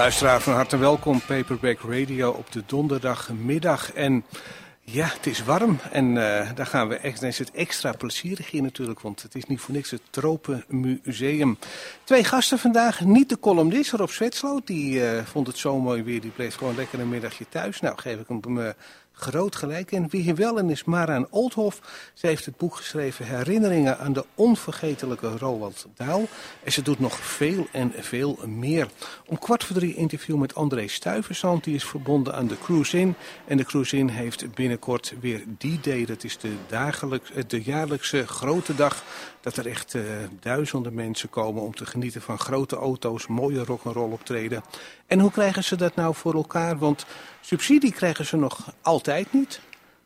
Luisteraar van harte welkom, Paperback Radio op de donderdagmiddag. En ja, het is warm en uh, daar gaan we echt, is het extra plezierig hier natuurlijk, want het is niet voor niks het Tropenmuseum. Twee gasten vandaag, niet de columnist Rob Zwetsloot, die uh, vond het zo mooi weer, die bleef gewoon lekker een middagje thuis. Nou, geef ik hem uh, groot gelijk. En wie hier wel in is Maraan Oldhof. Ze heeft het boek geschreven Herinneringen aan de onvergetelijke Roald Daal. En ze doet nog veel en veel meer. Om kwart voor drie interview met André Stuyvesant. Die is verbonden aan de Cruise In. En de Cruise In heeft binnenkort weer die day. Dat is de, dagelijks, de jaarlijkse grote dag dat er echt uh, duizenden mensen komen om te genieten van grote auto's, mooie rock'n'roll optreden. En hoe krijgen ze dat nou voor elkaar? Want subsidie krijgen ze nog altijd niet,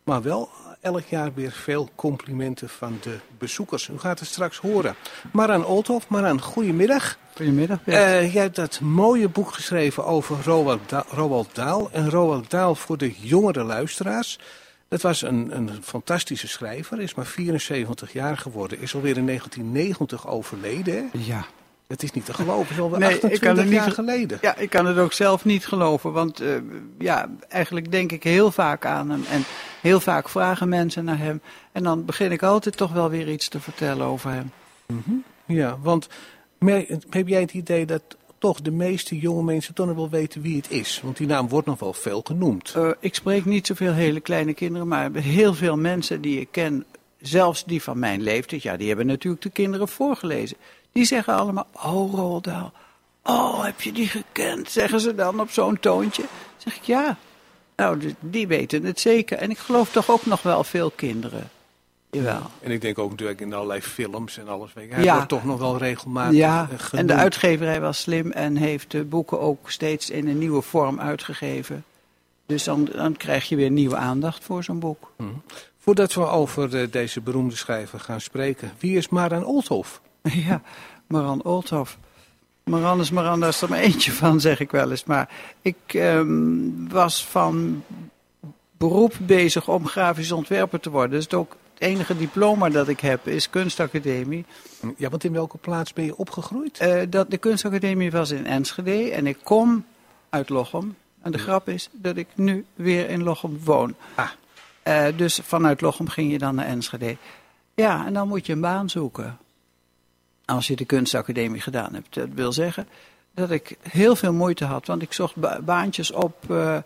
maar wel elk jaar weer veel complimenten van de bezoekers. U gaat het straks horen. Maran Oldhoff, Maran, goedemiddag. Goedemiddag. Uh, jij hebt dat mooie boek geschreven over Roald, da Roald Daal. En Roald Daal voor de jongere luisteraars. Het was een, een fantastische schrijver, is maar 74 jaar geworden. Is alweer in 1990 overleden. Hè? Ja. Het is niet te geloven, alweer nee, 28 jaar geleden. Ja, ik kan het ook zelf niet geloven. Want uh, ja, eigenlijk denk ik heel vaak aan hem. En heel vaak vragen mensen naar hem. En dan begin ik altijd toch wel weer iets te vertellen over hem. Mm -hmm. Ja, want heb jij het idee dat toch de meeste jonge mensen toch wel weten wie het is. Want die naam wordt nog wel veel genoemd. Uh, ik spreek niet zoveel hele kleine kinderen, maar heel veel mensen die ik ken, zelfs die van mijn leeftijd, ja, die hebben natuurlijk de kinderen voorgelezen. Die zeggen allemaal, oh Roldaal, oh heb je die gekend? Zeggen ze dan op zo'n toontje. zeg ik, ja, nou die weten het zeker. En ik geloof toch ook nog wel veel kinderen. Jawel. En ik denk ook natuurlijk in allerlei films en alles. Hij ja. wordt toch nog wel regelmatig Ja, en de uitgeverij was slim en heeft de boeken ook steeds in een nieuwe vorm uitgegeven. Dus dan, dan krijg je weer nieuwe aandacht voor zo'n boek. Hm. Voordat we over de, deze beroemde schrijver gaan spreken, wie is Maran Oldhoff? Ja, Maran Oldhoff. Maran is Maran, daar is er maar eentje van, zeg ik wel eens. Maar ik um, was van beroep bezig om grafisch ontwerper te worden. Dus het ook enige diploma dat ik heb is kunstacademie. Ja, want in welke plaats ben je opgegroeid? Uh, dat, de kunstacademie was in Enschede en ik kom uit Lochem. En de grap is dat ik nu weer in Lochem woon. Ah. Uh, dus vanuit Lochem ging je dan naar Enschede. Ja, en dan moet je een baan zoeken. Als je de kunstacademie gedaan hebt. Dat wil zeggen dat ik heel veel moeite had. Want ik zocht ba baantjes op... Uh,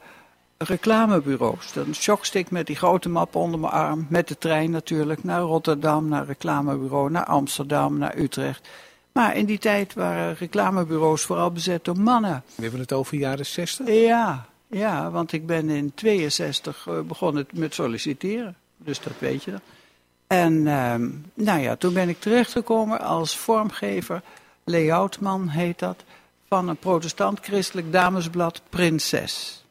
reclamebureaus. Dan shockste ik met die grote map onder mijn arm, met de trein natuurlijk, naar Rotterdam, naar reclamebureau, naar Amsterdam, naar Utrecht. Maar in die tijd waren reclamebureaus vooral bezet door mannen. We hebben het over jaren 60? Ja, ja want ik ben in 62 uh, begonnen met solliciteren. Dus dat weet je dan. En uh, nou ja, toen ben ik terechtgekomen als vormgever, layoutman heet dat, van een protestant-christelijk damesblad Prinses.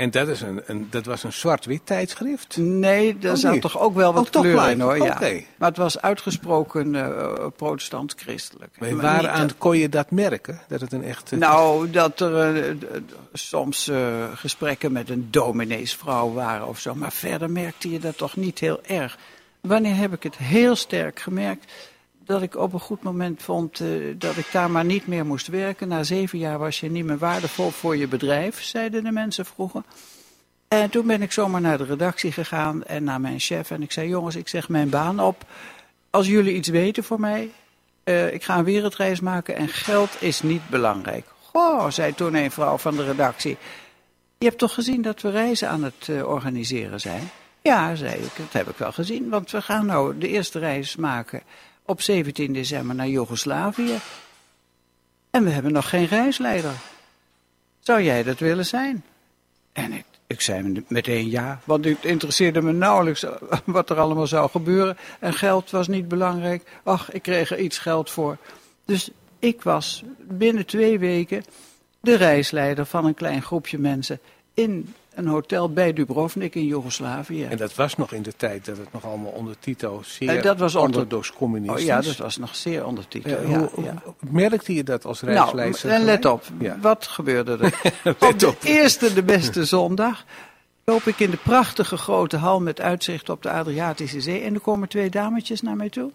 En dat, is een, een dat was een zwart-wit tijdschrift? Nee, daar oh, zat toch ook wel wat oh, kleur in hoor. Ja. Maar het was uitgesproken uh, protestant-christelijk. Maar aan kon je dat merken? Dat het een echte... Nou, dat er uh, soms uh, gesprekken met een domineesvrouw waren of zo. Maar verder merkte je dat toch niet heel erg. Wanneer heb ik het heel sterk gemerkt? Dat ik op een goed moment vond uh, dat ik daar maar niet meer moest werken. Na zeven jaar was je niet meer waardevol voor je bedrijf, zeiden de mensen vroeger. En toen ben ik zomaar naar de redactie gegaan en naar mijn chef. En ik zei, jongens, ik zeg mijn baan op. Als jullie iets weten voor mij, uh, ik ga een wereldreis maken en geld is niet belangrijk. Goh, zei toen een vrouw van de redactie. Je hebt toch gezien dat we reizen aan het uh, organiseren zijn? Ja, zei ik, dat heb ik wel gezien, want we gaan nou de eerste reis maken op 17 december naar Joegoslavië. En we hebben nog geen reisleider. Zou jij dat willen zijn? En ik, ik zei meteen ja, want het interesseerde me nauwelijks wat er allemaal zou gebeuren. En geld was niet belangrijk. Ach, ik kreeg er iets geld voor. Dus ik was binnen twee weken de reisleider van een klein groepje mensen in een hotel bij Dubrovnik in Joegoslavië. En dat was nog in de tijd dat het nog allemaal onder Tito zeer uh, dat was onder communistisch. Oh ja, dat was nog zeer onder Tito. Uh, ja, hoe, ja. Merkte je dat als reisleider? Nou, en let op, wat gebeurde er? op de eerste, de beste zondag loop ik in de prachtige grote hal met uitzicht op de Adriatische Zee. En er komen twee dametjes naar mij toe.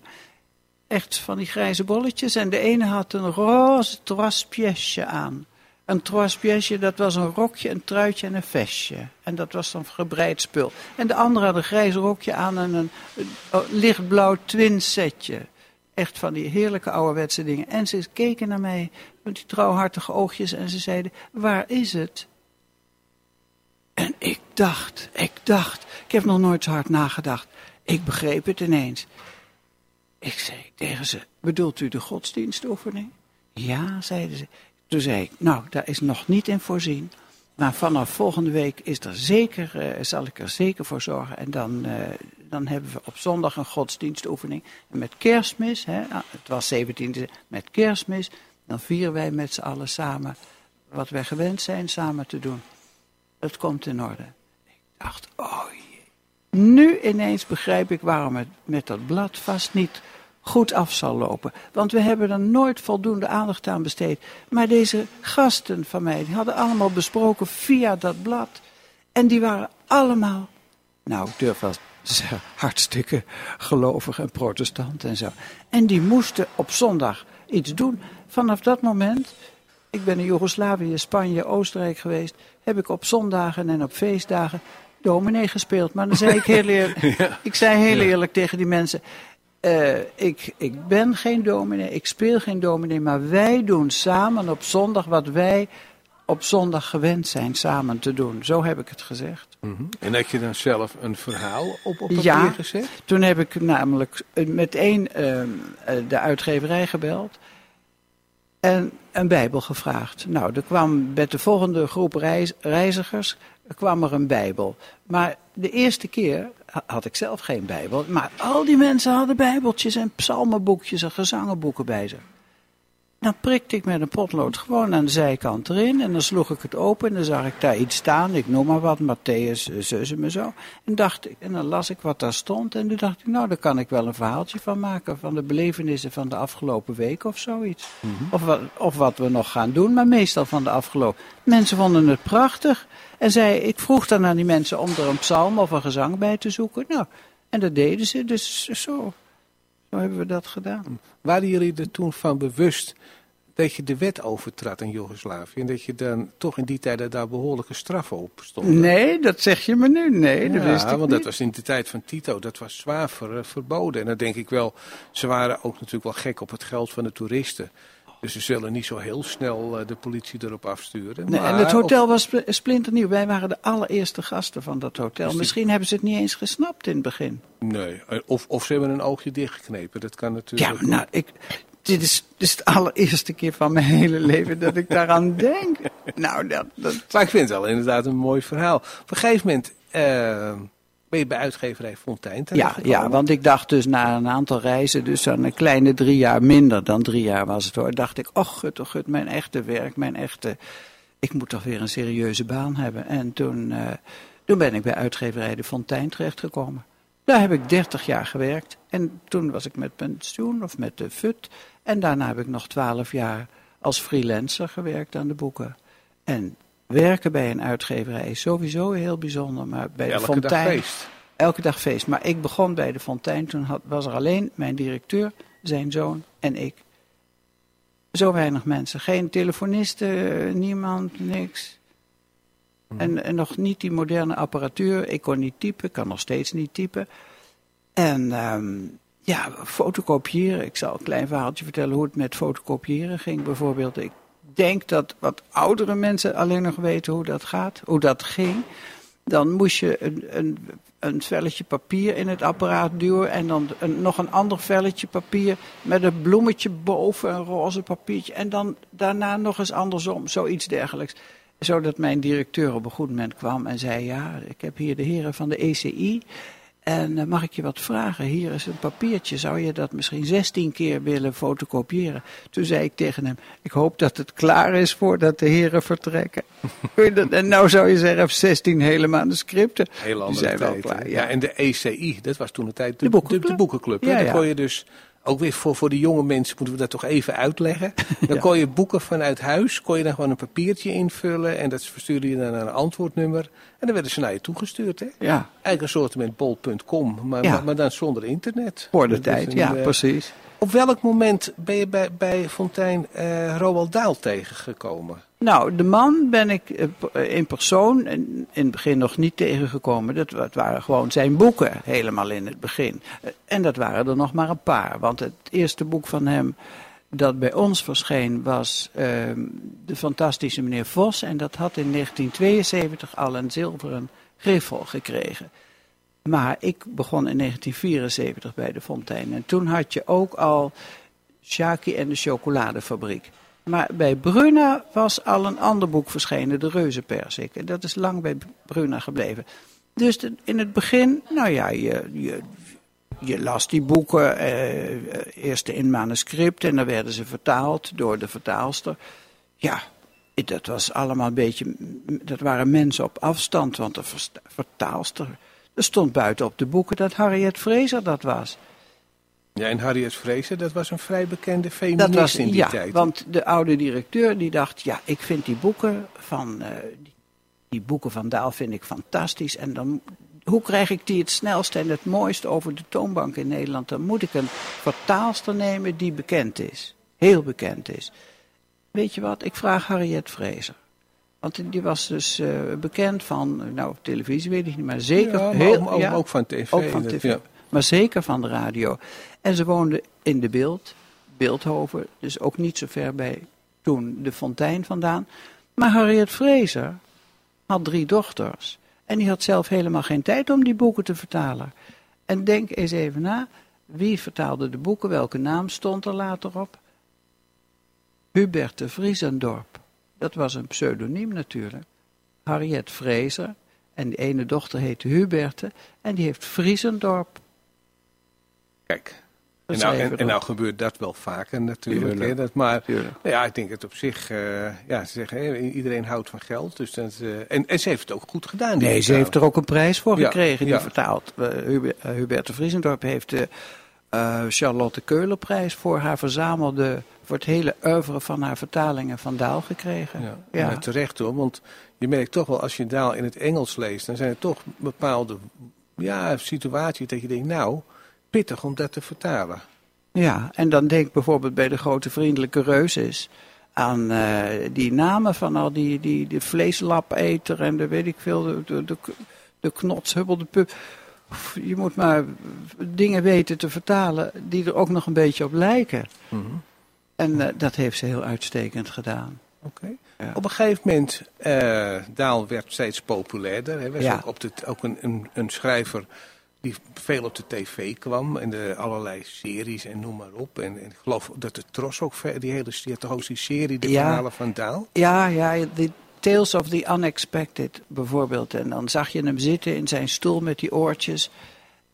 Echt van die grijze bolletjes. En de ene had een roze traspièsje aan. Een pièces, dat was een rokje, een truitje en een vestje. En dat was dan gebreid spul. En de andere had een grijs rokje aan en een, een lichtblauw twin setje. Echt van die heerlijke ouderwetse dingen. En ze keken naar mij met die trouwhartige oogjes en ze zeiden, waar is het? En ik dacht, ik dacht, ik heb nog nooit zo hard nagedacht. Ik begreep het ineens. Ik zei tegen ze, bedoelt u de godsdienstoefening? Ja, zeiden ze. Toen zei ik, nou, daar is nog niet in voorzien. Maar vanaf volgende week is er zeker, uh, zal ik er zeker voor zorgen. En dan, uh, dan hebben we op zondag een godsdienstoefening. En met kerstmis, hè, ah, het was 17e, met kerstmis, dan vieren wij met z'n allen samen wat wij gewend zijn samen te doen. Het komt in orde. Ik dacht, oh jee. Nu ineens begrijp ik waarom het met dat blad vast niet goed af zal lopen. Want we hebben er nooit voldoende aandacht aan besteed. Maar deze gasten van mij, die hadden allemaal besproken via dat blad. En die waren allemaal, nou ik durf wel hartstikke gelovig en protestant en zo. En die moesten op zondag iets doen. Vanaf dat moment, ik ben in Joegoslavië, Spanje, Oostenrijk geweest, heb ik op zondagen en op feestdagen dominee gespeeld. Maar dan zei ik heel eerlijk, ja. ik zei heel eerlijk tegen die mensen, uh, ik, ik ben geen dominee, ik speel geen dominee, maar wij doen samen op zondag wat wij op zondag gewend zijn samen te doen. Zo heb ik het gezegd. Mm -hmm. En heb je dan zelf een verhaal op, op papier ja, gezet? toen heb ik namelijk meteen uh, de uitgeverij gebeld en een bijbel gevraagd. Nou, er kwam met de volgende groep reis, reizigers kwam er een bijbel. Maar de eerste keer had ik zelf geen bijbel. Maar al die mensen hadden bijbeltjes en psalmenboekjes en gezangenboeken bij zich. Dan prikte ik met een potlood gewoon aan de zijkant erin. En dan sloeg ik het open en dan zag ik daar iets staan. Ik noem maar wat, Matthäus, zus en zo. En, dacht ik, en dan las ik wat daar stond. En toen dacht ik, nou, daar kan ik wel een verhaaltje van maken. Van de belevenissen van de afgelopen week of zoiets. Mm -hmm. of, wat, of wat we nog gaan doen, maar meestal van de afgelopen. Mensen vonden het prachtig. En zei, ik vroeg dan aan die mensen om er een psalm of een gezang bij te zoeken. Nou, en dat deden ze. Dus zo, zo hebben we dat gedaan. Waren jullie er toen van bewust dat je de wet overtrad in Joegoslavië? En dat je dan toch in die tijd daar behoorlijke straffen op stond? Nee, dat zeg je me nu. Nee, dat wist ik want niet. dat was in de tijd van Tito, dat was zwaar ver, verboden. En dan denk ik wel, ze waren ook natuurlijk wel gek op het geld van de toeristen. Dus ze zullen niet zo heel snel uh, de politie erop afsturen. Nee, maar en het hotel op... was splinternieuw. Wij waren de allereerste gasten van dat hotel. die... Misschien hebben ze het niet eens gesnapt in het begin. Nee, of, of ze hebben een oogje dichtgeknepen. Dat kan natuurlijk. Ja, nou, ik, dit is, dit is de allereerste keer van mijn hele leven dat ik daaraan denk. Nou, dat, dat... Maar ik vind het wel inderdaad een mooi verhaal. Op een gegeven moment uh, ben je bij uitgeverij Fontijn ja, ja, want ik dacht dus na een aantal reizen, dus een kleine drie jaar minder dan drie jaar was het hoor, dacht ik, och gut, oh gut, mijn echte werk, mijn echte, ik moet toch weer een serieuze baan hebben. En toen, uh, toen ben ik bij uitgeverij de Fontijn terechtgekomen. Daar heb ik 30 jaar gewerkt. En toen was ik met pensioen of met de FUT. En daarna heb ik nog 12 jaar als freelancer gewerkt aan de boeken. En werken bij een uitgeverij is sowieso heel bijzonder. Maar bij elke de Fontijn. Dag feest. Elke dag feest. Maar ik begon bij de Fontijn. Toen had, was er alleen mijn directeur, zijn zoon en ik. Zo weinig mensen. Geen telefonisten, niemand, niks. Hmm. En, en, nog niet die moderne apparatuur. Ik kon niet typen, kan nog steeds niet typen. En um, ja, fotocopiëren. Ik zal een klein verhaaltje vertellen hoe het met fotocopiëren ging. Bijvoorbeeld, ik denk dat wat oudere mensen alleen nog weten hoe dat gaat, hoe dat ging. Dan moest je een, een, een velletje papier in het apparaat duwen en dan nog een ander velletje papier met een bloemetje boven, een roze papiertje. En dan daarna nog eens andersom, zoiets dergelijks zodat mijn directeur op een goed moment kwam en zei: Ja, ik heb hier de heren van de ECI. En uh, mag ik je wat vragen? Hier is een papiertje. Zou je dat misschien 16 keer willen fotocopiëren? Toen zei ik tegen hem: Ik hoop dat het klaar is voordat de heren vertrekken. en nou zou je zeggen: 16 hele manuscripten. Heel Die andere zijn wel tijd, klaar. hè? Ja. Ja, en de ECI, dat was toen de tijd de, De boekenclub. de, de boekenclub. Ja, ja. kon je dus, ook weer voor, voor de jonge mensen moeten we dat toch even uitleggen. Dan kon je boeken vanuit huis, kon je dan gewoon een papiertje invullen. En dat verstuurde je dan naar een antwoordnummer. En dan werden ze naar je toegestuurd. Hè? ja, Eigenlijk een soort met bol.com, maar, Ja. maar, maar dan zonder internet. voor de tijd. een, Ja, eh, precies. Op welk moment ben je bij, bij Fontijn uh, Roald Daal tegengekomen? Nou, de man ben ik eh, in persoon in, het begin nog niet tegengekomen. Dat, waren gewoon zijn boeken, helemaal in het begin. En dat waren er nog maar een paar. Want het eerste boek van hem dat bij ons verscheen was uh, de fantastische meneer Vos. En dat had in 1972 al een zilveren griffel gekregen. Maar ik begon in 1974 bij de Fontein. En toen had je ook al Shaki en de chocoladefabriek. Maar bij Bruna was al een ander boek verschenen, De Reuzenpersik. En dat is lang bij Bruna gebleven. Dus in het begin, nou ja, je, je, je las die boeken, eh, eerst in manuscript en dan werden ze vertaald door de vertaalster. Ja, dat was allemaal een beetje, dat waren mensen op afstand, want de vertaalster, er stond buiten op de boeken dat Harriet Fraser dat was. Ja, en Harriet Fraser, dat was een vrij bekende feminist dat was, in die ja, tijd. want de oude directeur die dacht, ja, ik vind die boeken van, uh, die, die, boeken van Daal vind ik fantastisch. En dan, hoe krijg ik die het snelst en het mooist over de toonbank in Nederland? Dan moet ik een vertaalster nemen die bekend is. Heel bekend is. Weet je wat, ik vraag Harriet Fraser. Want die was dus uh, bekend van, nou op televisie weet ik niet, maar zeker... Ja, maar heel, ook, ja, ook, van tv. Ook van tv. Ja maar zeker van de radio. En ze woonde in de Beeld, Beeldhoven, dus ook niet zo ver bij toen de Fontein vandaan. Maar Harriet Fraser had drie dochters. En die had zelf helemaal geen tijd om die boeken te vertalen. En denk eens even na, wie vertaalde de boeken? Welke naam stond er later op? Hubert de Vriesendorp. Dat was een pseudoniem natuurlijk. Harriet Fraser. En die ene dochter heette Huberte. En die heeft Vriesendorp Kijk. En nou, en, nou, gebeurt dat wel vaker natuurlijk. Hè, dat, maar ja, ik denk het op zich, uh, ja, ze zeggen, hè, iedereen houdt van geld. Dus dat, uh, en, en ze heeft het ook goed gedaan. Nee, ze heeft er ook een prijs voor gekregen, die vertaald. Uh, Hubert de Vriesendorp heeft de Charlotte Keulerprijs voor haar verzamelde, voor het hele oeuvre van haar vertalingen van Daal gekregen. Ja, ja. terecht hoor, want je merkt toch wel als je Daal in het Engels leest, dan zijn er toch bepaalde ja, situaties dat je denkt, nou pittig om dat te vertalen. Ja, en dan denk bijvoorbeeld bij de grote vriendelijke reuzes aan uh, die namen van al die, die, die vleeslapeter en de weet ik veel, de, de, de, de knotshubbel, de pup. Je moet maar dingen weten te vertalen die er ook nog een beetje op lijken. Mm -hmm. En uh, dat heeft ze heel uitstekend gedaan. Oké. Ja. Op een gegeven moment, uh, Daal werd steeds populairder. Hij was ja. ook, op de, ook een, een, een schrijver die veel op de tv kwam. En de allerlei series en noem maar op. En, en ik geloof dat de Tros ook, die hele die had toch ook die serie, de ja, verhalen van Daal? Ja, ja, de Tales of the Unexpected bijvoorbeeld. En dan zag je hem zitten in zijn stoel met die oortjes.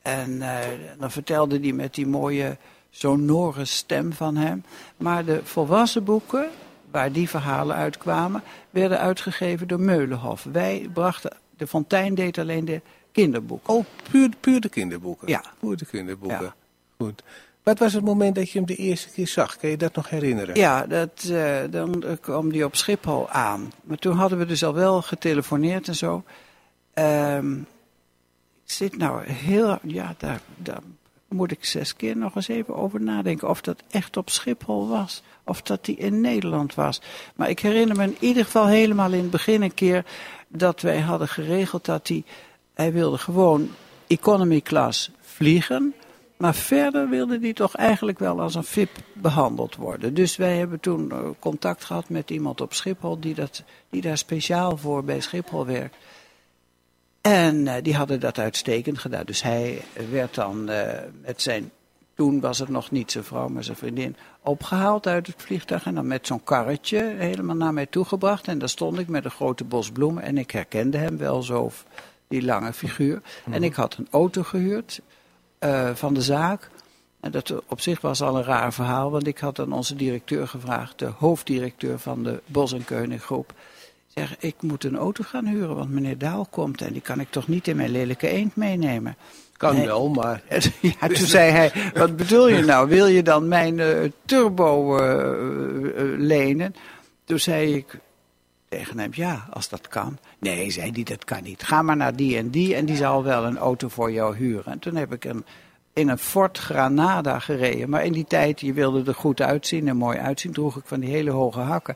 En uh, dan vertelde hij met die mooie sonore stem van hem. Maar de volwassen boeken, waar die verhalen uitkwamen, werden uitgegeven door Meulenhof. Wij brachten, de Fontein deed alleen de kinderboeken. Oh, puur, puur de kinderboeken? Ja. Puur de kinderboeken. Ja. Goed. Wat was het moment dat je hem de eerste keer zag? Kan je dat nog herinneren? Ja, dat, uh, dan kwam hij op Schiphol aan. Maar toen hadden we dus al wel getelefoneerd en zo. Um, ik zit nou heel... Ja, daar, daar moet ik zes keer nog eens even over nadenken. Of dat echt op Schiphol was. Of dat hij in Nederland was. Maar ik herinner me in ieder geval helemaal in het begin een keer... dat wij hadden geregeld dat hij hij wilde gewoon economy class vliegen. Maar verder wilde hij toch eigenlijk wel als een VIP behandeld worden. Dus wij hebben toen eh, contact gehad met iemand op Schiphol die, dat, die daar speciaal voor bij Schiphol werkt. En uh, die hadden dat uitstekend gedaan. Dus hij werd dan uh, met zijn, toen was het nog niet zijn vrouw, maar zijn vriendin, opgehaald uit het vliegtuig. En dan met zo'n karretje helemaal naar mij toegebracht. En daar stond ik met een grote bos bloemen. En ik herkende hem wel zo die lange figuur. En mhm. ik had een auto gehuurd uh, van de zaak. En dat op zich was al een raar verhaal, want ik had aan onze directeur gevraagd, de hoofddirecteur van de Bos en Keuning groep. Zeg, ik moet een auto gaan huren, want meneer Daal komt en die kan ik toch niet in mijn lelijke eend meenemen. Kan nee. wel, maar... Ja, toen zei hij, wat bedoel je nou? Wil je dan mijn uh, turbo uh, lenen? Toen zei ik, tegen ja, als dat kan. Nee, zei hij, dat kan niet. Ga maar naar die en die en die zal wel een auto voor jou huren. En toen heb ik een, in een Ford Granada gereden. Maar in die tijd, je wilde er goed uitzien en mooi uitzien, droeg ik van die hele hoge hakken.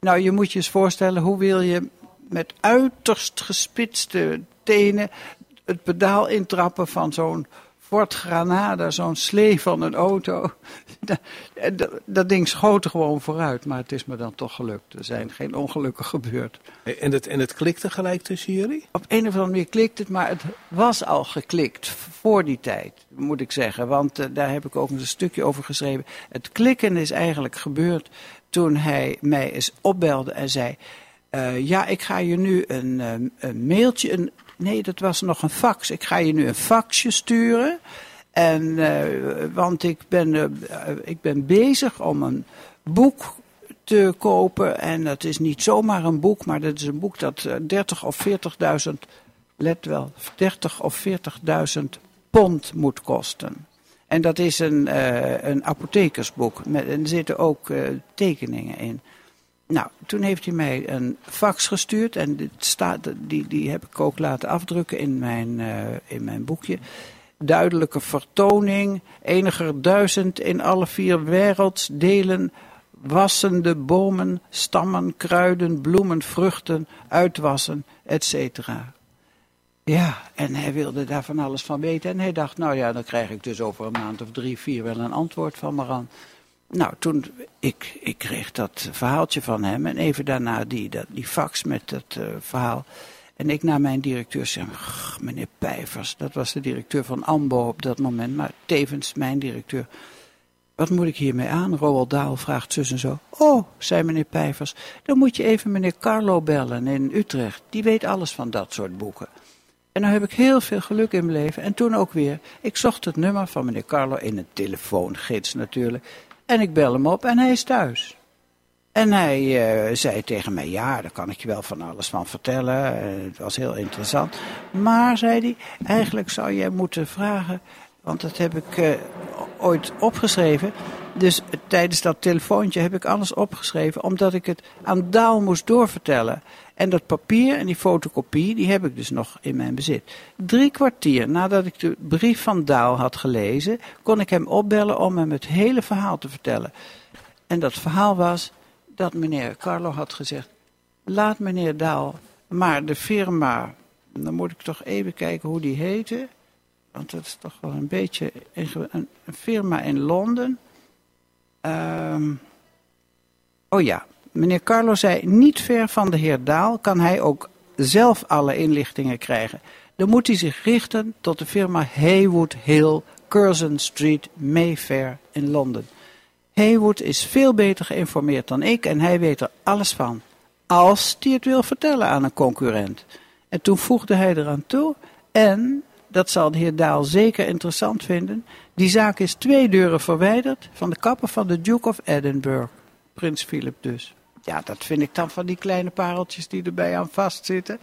Nou, je moet je eens voorstellen, hoe wil je met uiterst gespitste tenen het pedaal intrappen van zo'n Ford Granada, zo'n slee van een auto. dat, dat, ding schoot gewoon vooruit, maar het is me dan toch gelukt. Er zijn geen ongelukken gebeurd. En het, en het klikte gelijk tussen jullie? Op een of andere manier klikt het, maar het was al geklikt voor die tijd, moet ik zeggen. Want uh, daar heb ik ook een stukje over geschreven. Het klikken is eigenlijk gebeurd toen hij mij eens opbelde en zei... Uh, ja, ik ga je nu een, een mailtje, een, nee, dat was nog een fax. Ik ga je nu een faxje sturen. En, uh, want ik ben, uh, ik ben bezig om een boek te kopen. En dat is niet zomaar een boek, maar dat is een boek dat 30 of 40.000, let wel, 30 of 40.000 pond moet kosten. En dat is een, een apothekersboek. Met, en er zitten ook tekeningen in. Nou, toen heeft hij mij een fax gestuurd. En dit staat, die, die heb ik ook laten afdrukken in mijn, uh, in mijn boekje. Duidelijke vertoning. Eniger duizend in alle vier wereldsdelen. Wassende bomen, stammen, kruiden, bloemen, vruchten, uitwassen, etc. Ja, en hij wilde daar van alles van weten. En hij dacht, nou ja, dan krijg ik dus over een maand of drie, vier wel een antwoord van Maran. Nou, toen, ik, ik kreeg dat verhaaltje van hem en even daarna die, dat, die fax met dat uh, verhaal. En ik naar mijn directeur zei, meneer Pijvers, dat was de directeur van AMBO op dat moment, maar tevens mijn directeur. Wat moet ik hiermee aan? Roald Daal vraagt zus en zo. Oh, zei meneer Pijvers, dan moet je even meneer Carlo bellen in Utrecht. Die weet alles van dat soort boeken. En nou heb ik heel veel geluk in mijn leven. En toen ook weer. Ik zocht het nummer van meneer Carlo in een telefoongids natuurlijk. En ik bel hem op en hij is thuis. En hij uh, zei tegen mij, ja, daar kan ik je wel van alles van vertellen. Het was heel interessant. Maar, zei hij, eigenlijk zou jij moeten vragen... want dat heb ik uh, ooit opgeschreven... Dus tijdens dat telefoontje heb ik alles opgeschreven, omdat ik het aan Daal moest doorvertellen. En dat papier en die fotocopie, die heb ik dus nog in mijn bezit. Drie kwartier nadat ik de brief van Daal had gelezen, kon ik hem opbellen om hem het hele verhaal te vertellen. En dat verhaal was dat meneer Carlo had gezegd, laat meneer Daal maar de firma, dan moet ik toch even kijken hoe die heette. Want dat is toch wel een beetje een, firma in Londen. Um, oh ja, meneer Carlo zei, niet ver van de heer Daal kan hij ook zelf alle inlichtingen krijgen. Dan moet hij zich richten tot de firma Haywood Hill, Curzon Street, Mayfair in Londen. Haywood is veel beter geïnformeerd dan ik en hij weet er alles van. Als hij het wil vertellen aan een concurrent. En toen voegde hij eraan toe, en, dat zal de heer Daal zeker interessant vinden, die zaak is twee deuren verwijderd van de kappen van de Duke of Edinburgh. Prins Philip dus. Ja, dat vind ik dan van die kleine pareltjes die erbij aan vastzitten.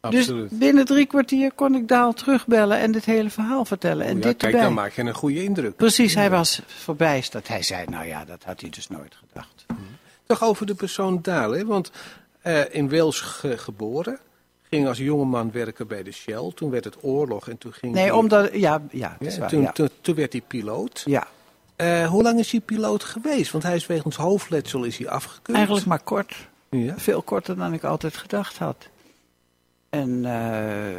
Absoluut. Dus binnen drie kwartier kon ik Daal terugbellen en dit hele verhaal vertellen. En ja, dit kijk, erbij. dan maak je een goede indruk. Precies, hij was verbijsterd. Hij zei, nou ja, dat had hij dus nooit gedacht. Toch over de persoon Daal, hè? want uh, in Wales ge geboren, ging als jongeman werken bij de Shell. Toen werd het oorlog en toen ging Nee, hij... omdat, ja, ja, Ja, is waar, toen, ja. toen, toen werd hij piloot. ja. Uh, hoe lang is hij piloot geweest? Want hij is wegens hoofdletsel is hij afgekeurd. Eigenlijk maar kort. Ja. Veel korter dan ik altijd gedacht had. En, uh,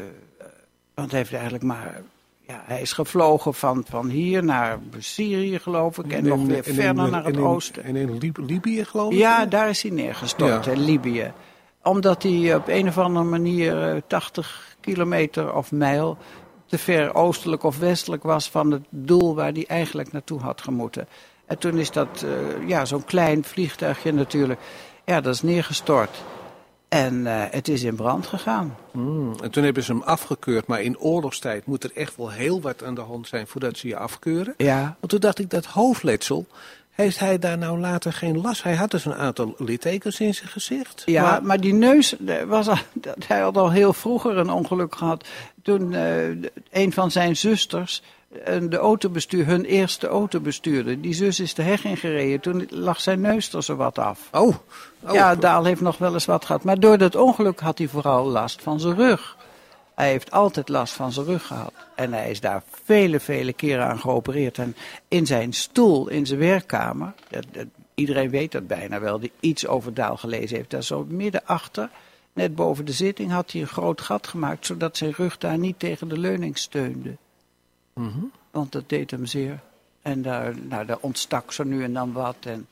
want hij heeft eigenlijk maar, ja, hij is gevlogen van, van hier naar Syrië geloof ik. En, nog weer en verder in- naar het in- oosten. En in Lib- Libië geloof ik? Ja, daar is hij neergestort, Ja. in Libië. Omdat hij op een of andere manier eh, 80 kilometer of mijl te ver oostelijk of westelijk was van het doel waar hij eigenlijk naartoe had gemoeten. En toen is dat, eh, ja, zo'n klein vliegtuigje natuurlijk, ja, dat is neergestort. En eh, het is in brand gegaan. Hmm, En toen hebben ze hem afgekeurd. Maar in oorlogstijd moet er echt wel heel wat aan de hand zijn voordat ze je afkeuren. Ja, Want toen dacht ik, dat hoofdletsel, heeft hij daar nou later geen last? Hij had dus een aantal littekens in zijn gezicht. Ja, maar, Maar, die neus, eh, was al, hij had al heel vroeger een ongeluk gehad. Toen eh, een van zijn zusters eh, de autobestuur, hun eerste auto bestuurde. Die zus is de heg ingereden. Toen lag zijn neus er zo wat af. oh, oh, Ja, Daal heeft nog wel eens wat gehad. Maar door dat ongeluk had hij vooral last van zijn rug. Hij heeft altijd last van zijn rug gehad. En hij is daar vele, vele keren aan geopereerd. En in zijn stoel, in zijn werkkamer, dat, dat, iedereen weet dat bijna wel, die iets over Daal gelezen heeft. Daar zo midden achter, net boven de zitting, had hij een groot gat gemaakt, zodat zijn rug daar niet tegen de leuning steunde. Mm Want dat deed hem zeer. En daar, nou, daar ontstak zo nu en dan wat. En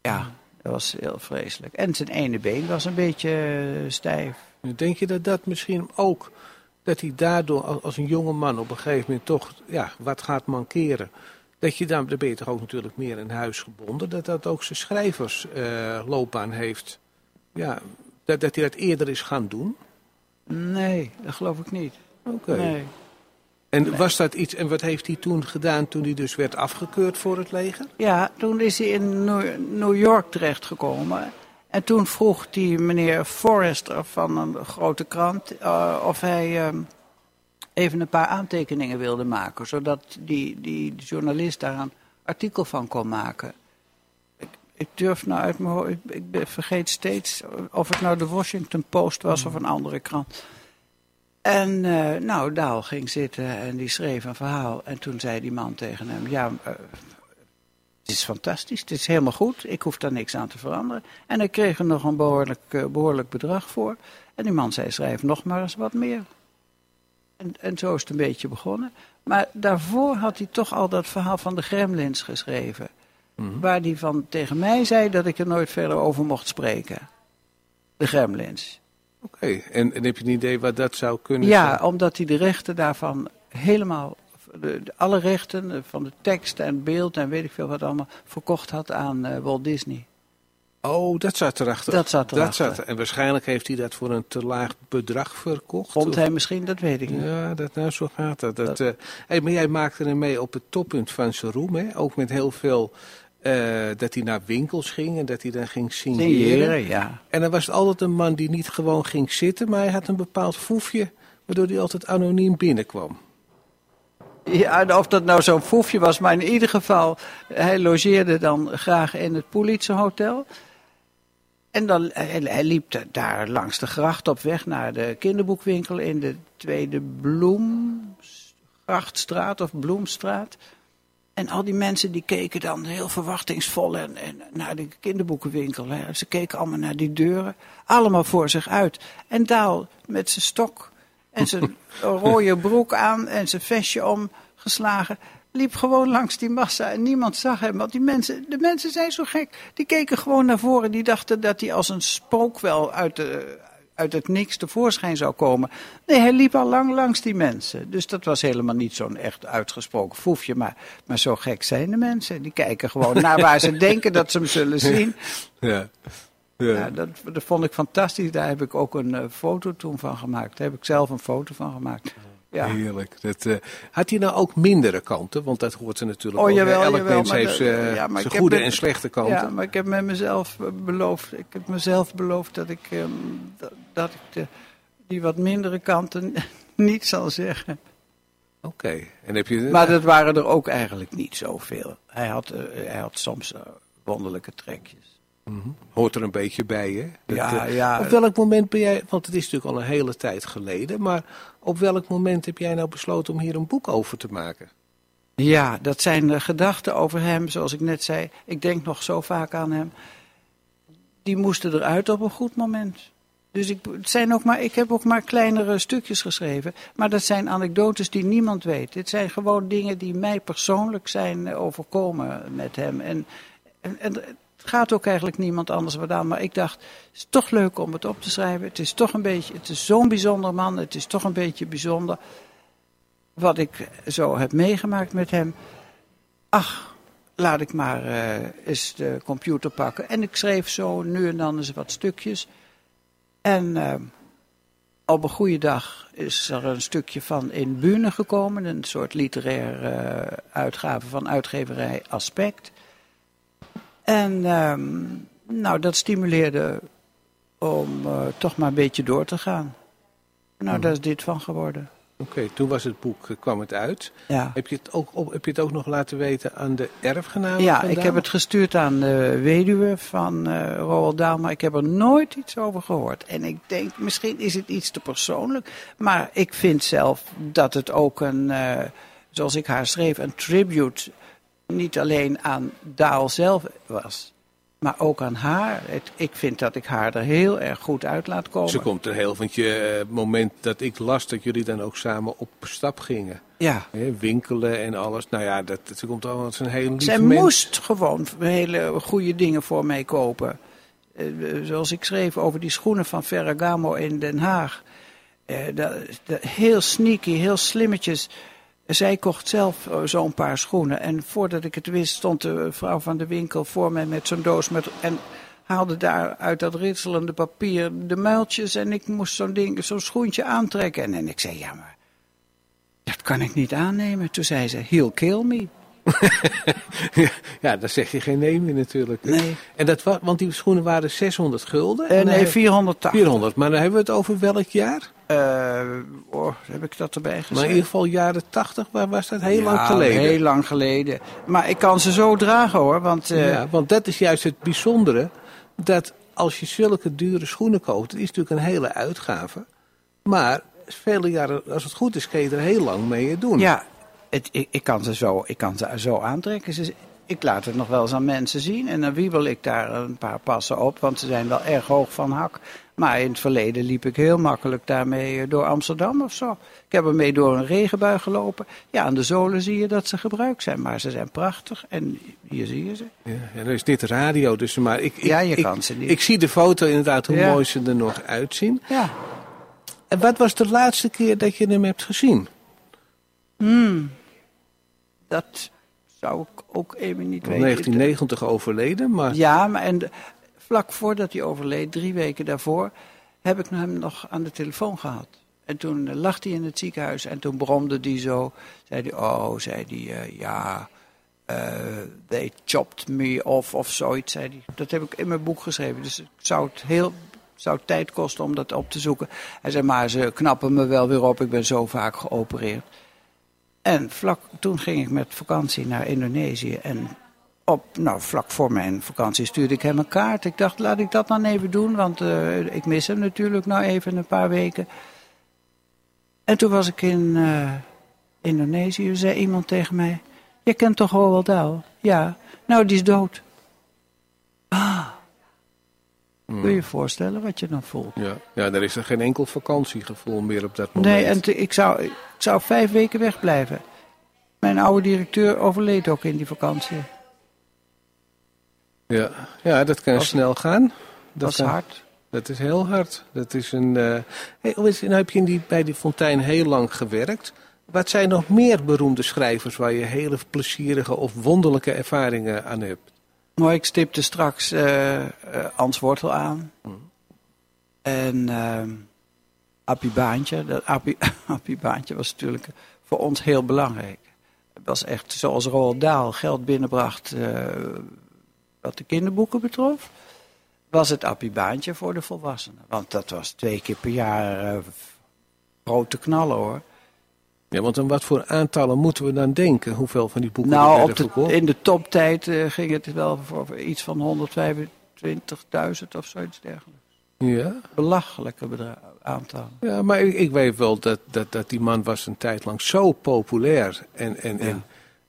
ja, dat was heel vreselijk. En zijn ene been was een beetje eh, stijf. Denk je dat dat misschien ook, dat hij daardoor als- een jonge man op een gegeven moment toch ja, wat gaat mankeren, dat je dan, dan ben je toch ook natuurlijk meer in huis gebonden, dat dat ook zijn schrijversloopbaan heeft, ja, dat, dat hij dat eerder is gaan doen? Nee, dat geloof ik niet. Oké. Nee. En was dat iets, en wat heeft hij toen gedaan toen hij dus werd afgekeurd voor het leger? Ja, toen is hij in New New York terechtgekomen. En toen vroeg die meneer Forrester van een grote krant eh, of hij ehm, even een paar aantekeningen wilde maken. Zodat die, die journalist daar een artikel van kon maken. Ik, ik durf nou uit mijn hoofd, ik, vergeet steeds of het nou de Washington Post was of een andere krant. En eh, nou, Daal ging zitten en die schreef een verhaal. En toen zei die man tegen hem, ja, eh, het is fantastisch, het is helemaal goed, ik hoef daar niks aan te veranderen. En hij kreeg er nog een behoorlijk, eh, behoorlijk bedrag voor. En die man zei, schrijf nog maar eens wat meer. En, en zo is het een beetje begonnen. Maar daarvoor had hij toch al dat verhaal van de Gremlins geschreven. Waar hij van tegen mij zei dat ik er nooit verder over mocht spreken. De Gremlins. Oké, en, en heb je een idee wat dat zou kunnen Ja, zijn? omdat hij de rechten daarvan helemaal, de, alle rechten eh, van de tekst en beeld en weet ik veel wat allemaal, verkocht had aan eh, Walt Disney. Oh, dat zat erachter. Dat zat erachter. zat er. En waarschijnlijk heeft hij dat voor een te laag bedrag verkocht. Vond hij misschien, dat weet ik niet. Ja, dat, nou, zo gaat dat. dat, Dat- eh, hey, maar jij maakte hem mee op het toppunt van zijn roem, hè? Ook met heel veel... dat hij naar winkels ging en dat hij dan ging signeren. Signeren, ja. En dan was het altijd een man die niet gewoon ging zitten, maar hij had een bepaald foefje, waardoor hij altijd anoniem binnenkwam. Ja, of dat nou zo'n foefje was, maar in ieder geval, hij logeerde dan graag in het Polizeihotel. En dan, hij, hij liep da- daar langs de gracht op weg naar de kinderboekwinkel in de Tweede Bloemgrachtstraat of Bloemstraat. En al die mensen die keken dan heel verwachtingsvol en, en naar de kinderboekenwinkel. Hè. Ze keken allemaal naar die deuren, allemaal voor zich uit. En Daal met zijn stok en zijn rode broek aan en zijn vestje omgeslagen. Liep gewoon langs die massa en niemand zag hem. Want die mensen, de mensen zijn zo gek. Die keken gewoon naar voren. Die dachten dat hij als een spook wel uit, de, uit het niks tevoorschijn zou komen. Nee, hij liep al lang langs die mensen. Dus dat was helemaal niet zo'n echt uitgesproken foefje. Maar, maar zo gek zijn de mensen. Die kijken gewoon naar waar ze denken dat ze hem zullen zien. Ja. Ja, dat, dat vond ik fantastisch. Daar heb ik ook een eh, foto toen van gemaakt. Daar heb ik zelf een foto van gemaakt. Ja. Heerlijk. Dat, eh, had hij nou ook mindere kanten? Want dat hoort er natuurlijk Oh, ook. jawel, Elk jawel, mens heeft zijn ja, goede met- en slechte kanten. Ja, maar ik heb met mezelf eh, beloofd. Ik heb mezelf beloofd dat ik, ehm, dat, dat ik de, die wat mindere kanten niet zal zeggen. Oké. En heb je... Maar dat waren er ook eigenlijk niet zoveel. Hij had, hij had soms wonderlijke trekjes. Hoort er een beetje bij, hè? Dat, Ja, eh, ja. Op welk moment ben jij, want het is natuurlijk al een hele tijd geleden, maar op welk moment heb jij nou besloten om hier een boek over te maken? Ja, dat zijn eh, gedachten over hem, zoals ik net zei. Ik denk nog zo vaak aan hem. Die moesten eruit op een goed moment. Dus ik, het zijn ook maar, ik heb ook maar kleinere stukjes geschreven. Maar dat zijn anekdotes die niemand weet. Dit zijn gewoon dingen die mij persoonlijk zijn eh, overkomen met hem. En, en, gaat ook eigenlijk niemand anders wat aan. Maar ik dacht, het is toch leuk om het op te schrijven. Het is toch een beetje, het is zo'n bijzonder man. Het is toch een beetje bijzonder wat ik zo heb meegemaakt met hem. Ach, laat ik maar eh, eens de computer pakken. En ik schreef zo nu en dan eens wat stukjes. En eh, op een goede dag is er een stukje van in Bune gekomen. Een soort literaire eh, uitgave van uitgeverij Aspect. En ehm, nou, dat stimuleerde om eh, toch maar een beetje door te gaan. Nou, daar is dit van geworden. Oké, toen was het boek, eh, kwam het uit. Ja. Heb, je het ook op, heb je het ook nog laten weten aan de erfgenamen? Ja, ik Daal? heb het gestuurd aan de weduwe van eh Roald Dahl, maar ik heb er nooit iets over gehoord. En ik denk, misschien is het iets te persoonlijk, maar ik vind zelf dat het ook een, zoals ik haar schreef, een tribute niet alleen aan Daal zelf was, maar ook aan haar. Het, ik vind dat ik haar er heel erg goed uit laat komen. Ze komt er heel, want je eh, moment dat ik las dat jullie dan ook samen op stap gingen. Ja. Hè, winkelen en alles. Nou ja, dat, ze komt allemaal als een heel lief Zij mens. moest gewoon hele goede dingen voor mij kopen. Eh, zoals ik schreef over die schoenen van Ferragamo in Den Haag. Eh, dat, dat- heel sneaky, heel slimmetjes. Zij kocht zelf eh, zo'n paar schoenen. En voordat ik het wist, stond de vrouw van de winkel voor mij met zo'n doos. Met, en haalde daar uit dat ritselende papier de muiltjes. En ik moest zo'n ding, zo'n schoentje aantrekken. En, en ik zei, ja maar, dat kan ik niet aannemen. Toen zei ze, he'll kill me. Ja, daar zeg je geen nee meer natuurlijk. Nee. En dat want die schoenen waren 600 gulden. Eh, En nee, heb- 480. 400. Maar dan hebben we het over welk jaar? Eh, oh, heb ik dat erbij gezet? Maar in ieder geval jaren 80, waar was dat heel lang geleden? heel lang geleden. Maar ik kan ze zo dragen hoor, want... eh, Ja, want dat is juist het bijzondere. Dat als je zulke dure schoenen koopt, het is natuurlijk een hele uitgave. Maar vele jaren, als het goed is, kun je er heel lang mee doen. Ja, het, ik, ik, kan ze zo, ik kan ze zo aantrekken. Ze, ik laat het nog wel eens aan mensen zien en dan wiebel ik daar een paar passen op, want ze zijn wel erg hoog van hak. Maar in het verleden liep ik heel makkelijk daarmee eh, door Amsterdam of zo. Ik heb ermee door een regenbui gelopen. Ja, aan de zolen zie je dat ze gebruikt zijn, maar ze zijn prachtig en hier zie je ze. Ja, ja, dan is dit radio, dus maar ik, ik, Ja, je ik, kan ze niet. Ik zie de foto inderdaad, hoe Ja. mooi ze er nog uitzien. Ja, En wat was de laatste keer dat je hem hebt gezien? dat zou ik ook even niet In weten. 1990 overleden, maar Ja, maar en vlak voordat hij overleed, drie weken daarvoor, heb ik hem nog aan de telefoon gehad. En toen eh, lag hij in het ziekenhuis en toen bromde hij zo. Zei hij, oh, zei hij, eh, ja, eh, they chopped me off of zoiets, zei hij. Dat heb ik in mijn boek geschreven, dus het zou het heel zou tijd kosten om dat op te zoeken. Hij zei, maar ze knappen me wel weer op, ik ben zo vaak geopereerd. En vlak, toen ging ik met vakantie naar Indonesië. En op, nou, vlak voor mijn vakantie stuurde ik hem een kaart. Ik dacht, laat ik dat dan even doen, want eh, ik mis hem natuurlijk nou even een paar weken. En toen was ik in eh, Indonesië, zei iemand tegen mij... Je kent toch Roald Dahl? Ja. Nou, die is dood. Ah. Kun je je voorstellen wat je dan voelt? ja, ja, er is er geen enkel vakantiegevoel meer op dat moment. Nee, en ik, zou, ik zou vijf weken wegblijven. Mijn oude directeur overleed ook in die vakantie. Ja, ja, dat kan Was- snel gaan. Dat kan- hard. Dat is heel hard. Dat is een. eh hey, hoe is- nou heb je in die, bij die fontein heel lang gewerkt. Wat zijn nog meer beroemde schrijvers waar je hele plezierige of wonderlijke ervaringen aan hebt? Maar ik stipte straks eh, Ans Wortel aan. En ehm Appie Baantje. Dat Appie, Appie Baantje was natuurlijk voor ons heel belangrijk. Het was echt zoals Roald Dahl geld binnenbracht wat de kinderboeken betrof. Was het Appie Baantje voor de volwassenen. Want dat was twee keer per jaar eh, grote knallen hoor. Ja, want aan wat voor aantallen moeten we dan denken? Hoeveel van die boeken Nou, werden op de, in de toptijd eh, ging het wel voor, iets van 125.000 of zoiets dergelijks. Ja, Belachelijke bedra- aantal. ja maar ik, ik weet wel dat, dat, dat die man was een tijd lang zo populair. En, en, en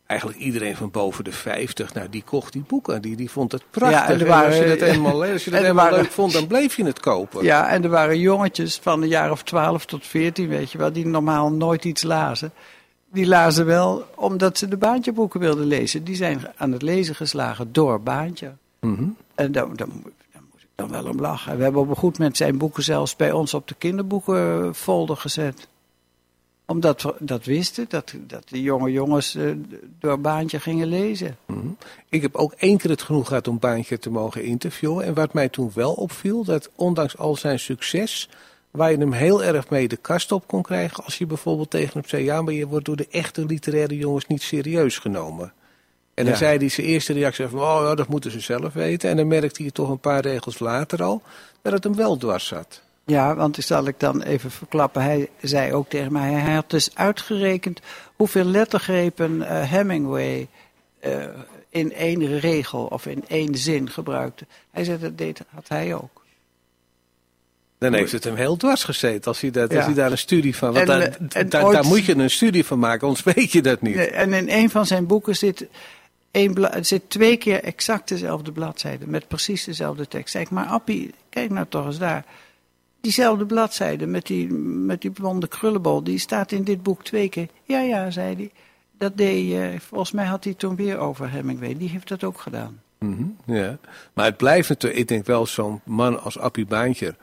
eigenlijk iedereen van boven de 50, nou, die kocht die boeken. Die, die vond het prachtig. Ja, en als je dat helemaal, als je dat helemaal waren- leuk vond, dan bleef je het kopen. Ja, en er waren jongetjes van een jaar of 12 tot 14, weet je wel, die normaal nooit iets lazen. Die lazen wel omdat ze de baantjeboeken wilden lezen. Die zijn aan het lezen geslagen door baantje. Mhm. En daar, daar, moet- daar moet ik dan wel om lachen. We hebben op een goed moment zijn boeken zelfs bij ons op de kinderboekenfolder gezet. Omdat we dat wisten, dat, dat de jonge jongens eh, door baantje gingen lezen. Mhm. Ik heb ook één keer het genoeg gehad om Baantje te mogen interviewen. En wat mij toen wel opviel, dat ondanks al zijn succes, waar je hem heel erg mee de kast op kon krijgen, als je bijvoorbeeld tegen hem zei, ja, maar je wordt door de echte literaire jongens niet serieus genomen. En dan Ja. zei hij zijn eerste reactie van, oh ja, dat moeten ze zelf weten. En dan merkte hij toch een paar regels later al, dat het hem wel dwars zat. Ja, want die zal ik dan even verklappen. Hij zei ook tegen mij, hij had dus uitgerekend hoeveel lettergrepen uh, Hemingway uh, in één regel of in één zin gebruikte. Hij zei, dat deed, had hij ook. Dan heeft het hem heel dwars gezeten als hij, dat, als hij daar een studie van... Want en, daar, en daar, ooit, daar, moet je een studie van maken, anders weet je dat niet. En in een van zijn boeken zit, één zit twee keer exact dezelfde bladzijde... met precies dezelfde tekst. Zeg ik, maar Appie, kijk nou toch eens daar diezelfde bladzijde met die, met die blonde krullenbol, die staat in dit boek twee keer. Ja, ja, zei hij. Dat deed, uh, volgens mij had hij toen weer over Hemingway. Die heeft dat ook gedaan. Mm -hmm, ja, maar het blijft natuurlijk, ik denk wel zo'n man als Appie Baantje.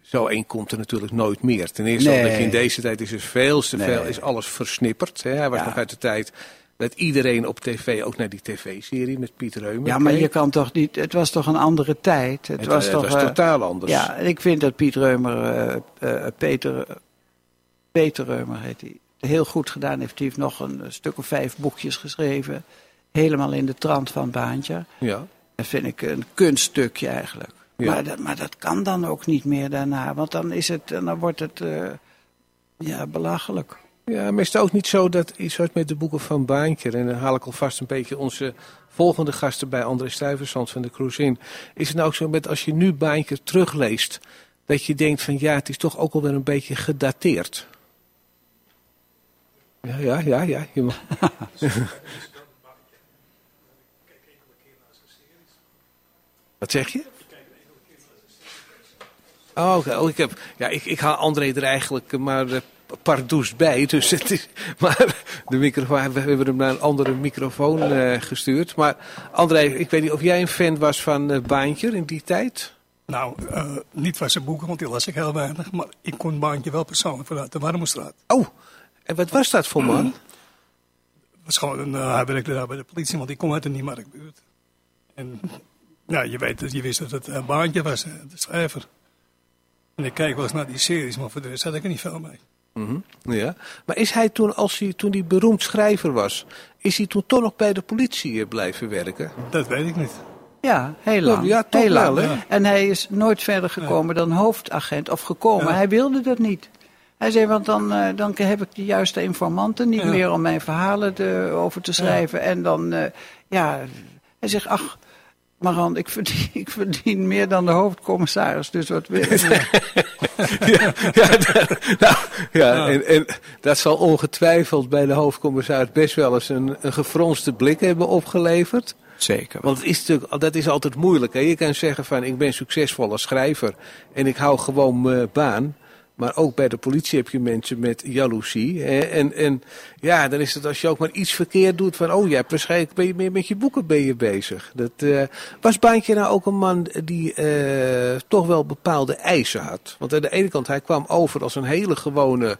Zo één komt er natuurlijk nooit meer. Ten eerste nee. omdat je in deze tijd is er veel te veel, is alles versnipperd. Hè? Hij was ja. nog uit de tijd dat iedereen op tv, ook naar die tv-serie met Pieter Reumer. Ja, maar je kan toch niet, het was toch een andere tijd. Het, het was, het toch, was totaal anders. Ja, en ik vind dat Piet Reumer, uh, uh, Peter, Peter Reumer heet hij, heel goed gedaan heeft. Hij heeft nog een stuk of vijf boekjes geschreven. Helemaal in de trant van Baantje. Ja. Dat vind ik een kunststukje eigenlijk. Ja. Maar, dat, maar dat kan dan ook niet meer daarna. Want dan, is het, dan wordt het ja, belachelijk. Ja, maar is het ook niet zo dat, zoals met de boeken van Baantje, en dan haal ik alvast een beetje onze volgende gasten bij André Stuyvesant van de Cruise in. Is het nou ook zo met als je nu Baantje terugleest, dat je denkt van ja, het is toch ook alweer een beetje gedateerd? Ja, ja, ja, ja. Je mag... Wat zeg je? Oh, oké. Oh, ik, heb, ja, ik, ik haal André er eigenlijk maar uh, pardoes bij. Dus het is, maar de microfoon, we hebben hem naar een andere microfoon uh, gestuurd. Maar André, ik weet niet of jij een fan was van uh, Baantje in die tijd? Nou, uh, niet van zijn boeken, want die las ik heel weinig. Maar ik kon Baantje wel persoonlijk vanuit de Warmoestraat. Oh, en wat was dat voor man? Was gewoon een, hij werkte daar bij de politie, want ik kom uit de Niemarkbuurt. En ja, je, weet, je wist dat het Baantje was, de schrijver. En ik kijk wel eens naar die series, maar voor de rest had ik er niet veel mee. Mm -hmm. Ja, maar is hij toen, als hij, toen hij beroemd schrijver was, is hij toen toch nog bij de politie blijven werken? Dat weet ik niet. Ja, heel lang. Ja, toch heel wel, lang. hè? En hij is nooit verder gekomen ja. dan hoofdagent, of gekomen. Ja. Hij wilde dat niet. Hij zei, want dan, uh, dan heb ik de juiste informanten niet meer om mijn verhalen te, over te schrijven. En dan, uh, ja, hij zegt, ach, Maran, ik verdien, ik verdien meer dan de hoofdcommissaris, dus wat wil je? ja, ja, nou, ja, ja. En, en, dat zal ongetwijfeld bij de hoofdcommissaris best wel eens een, een gefronste blik hebben opgeleverd. Zeker. Want het is natuurlijk, dat is altijd moeilijk. Hè? Je kan zeggen van ik ben succesvol als schrijver en ik hou gewoon mijn baan. Maar ook bij de politie heb je mensen met jaloezie. En, en ja, dan is het als je ook maar iets verkeerd doet van... oh ja, waarschijnlijk ben je meer met je boeken ben je bezig. Dat, uh, was Baantje nou ook een man die uh, toch wel bepaalde eisen had? Want aan de ene kant, hij kwam over als een hele gewone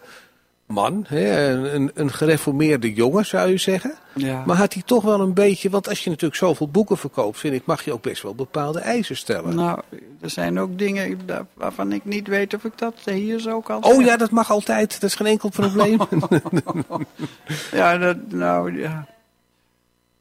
man. Hè? Een, een gereformeerde jongen, zou je zeggen. Ja. Maar had hij toch wel een beetje... Want als je natuurlijk zoveel boeken verkoopt, vind ik... mag je ook best wel bepaalde eisen stellen. Nou, er zijn ook dingen waarvan ik niet weet of ik dat hier zo kan Oh ja, dat mag altijd. Dat is geen enkel probleem. ja, dat, nou ja...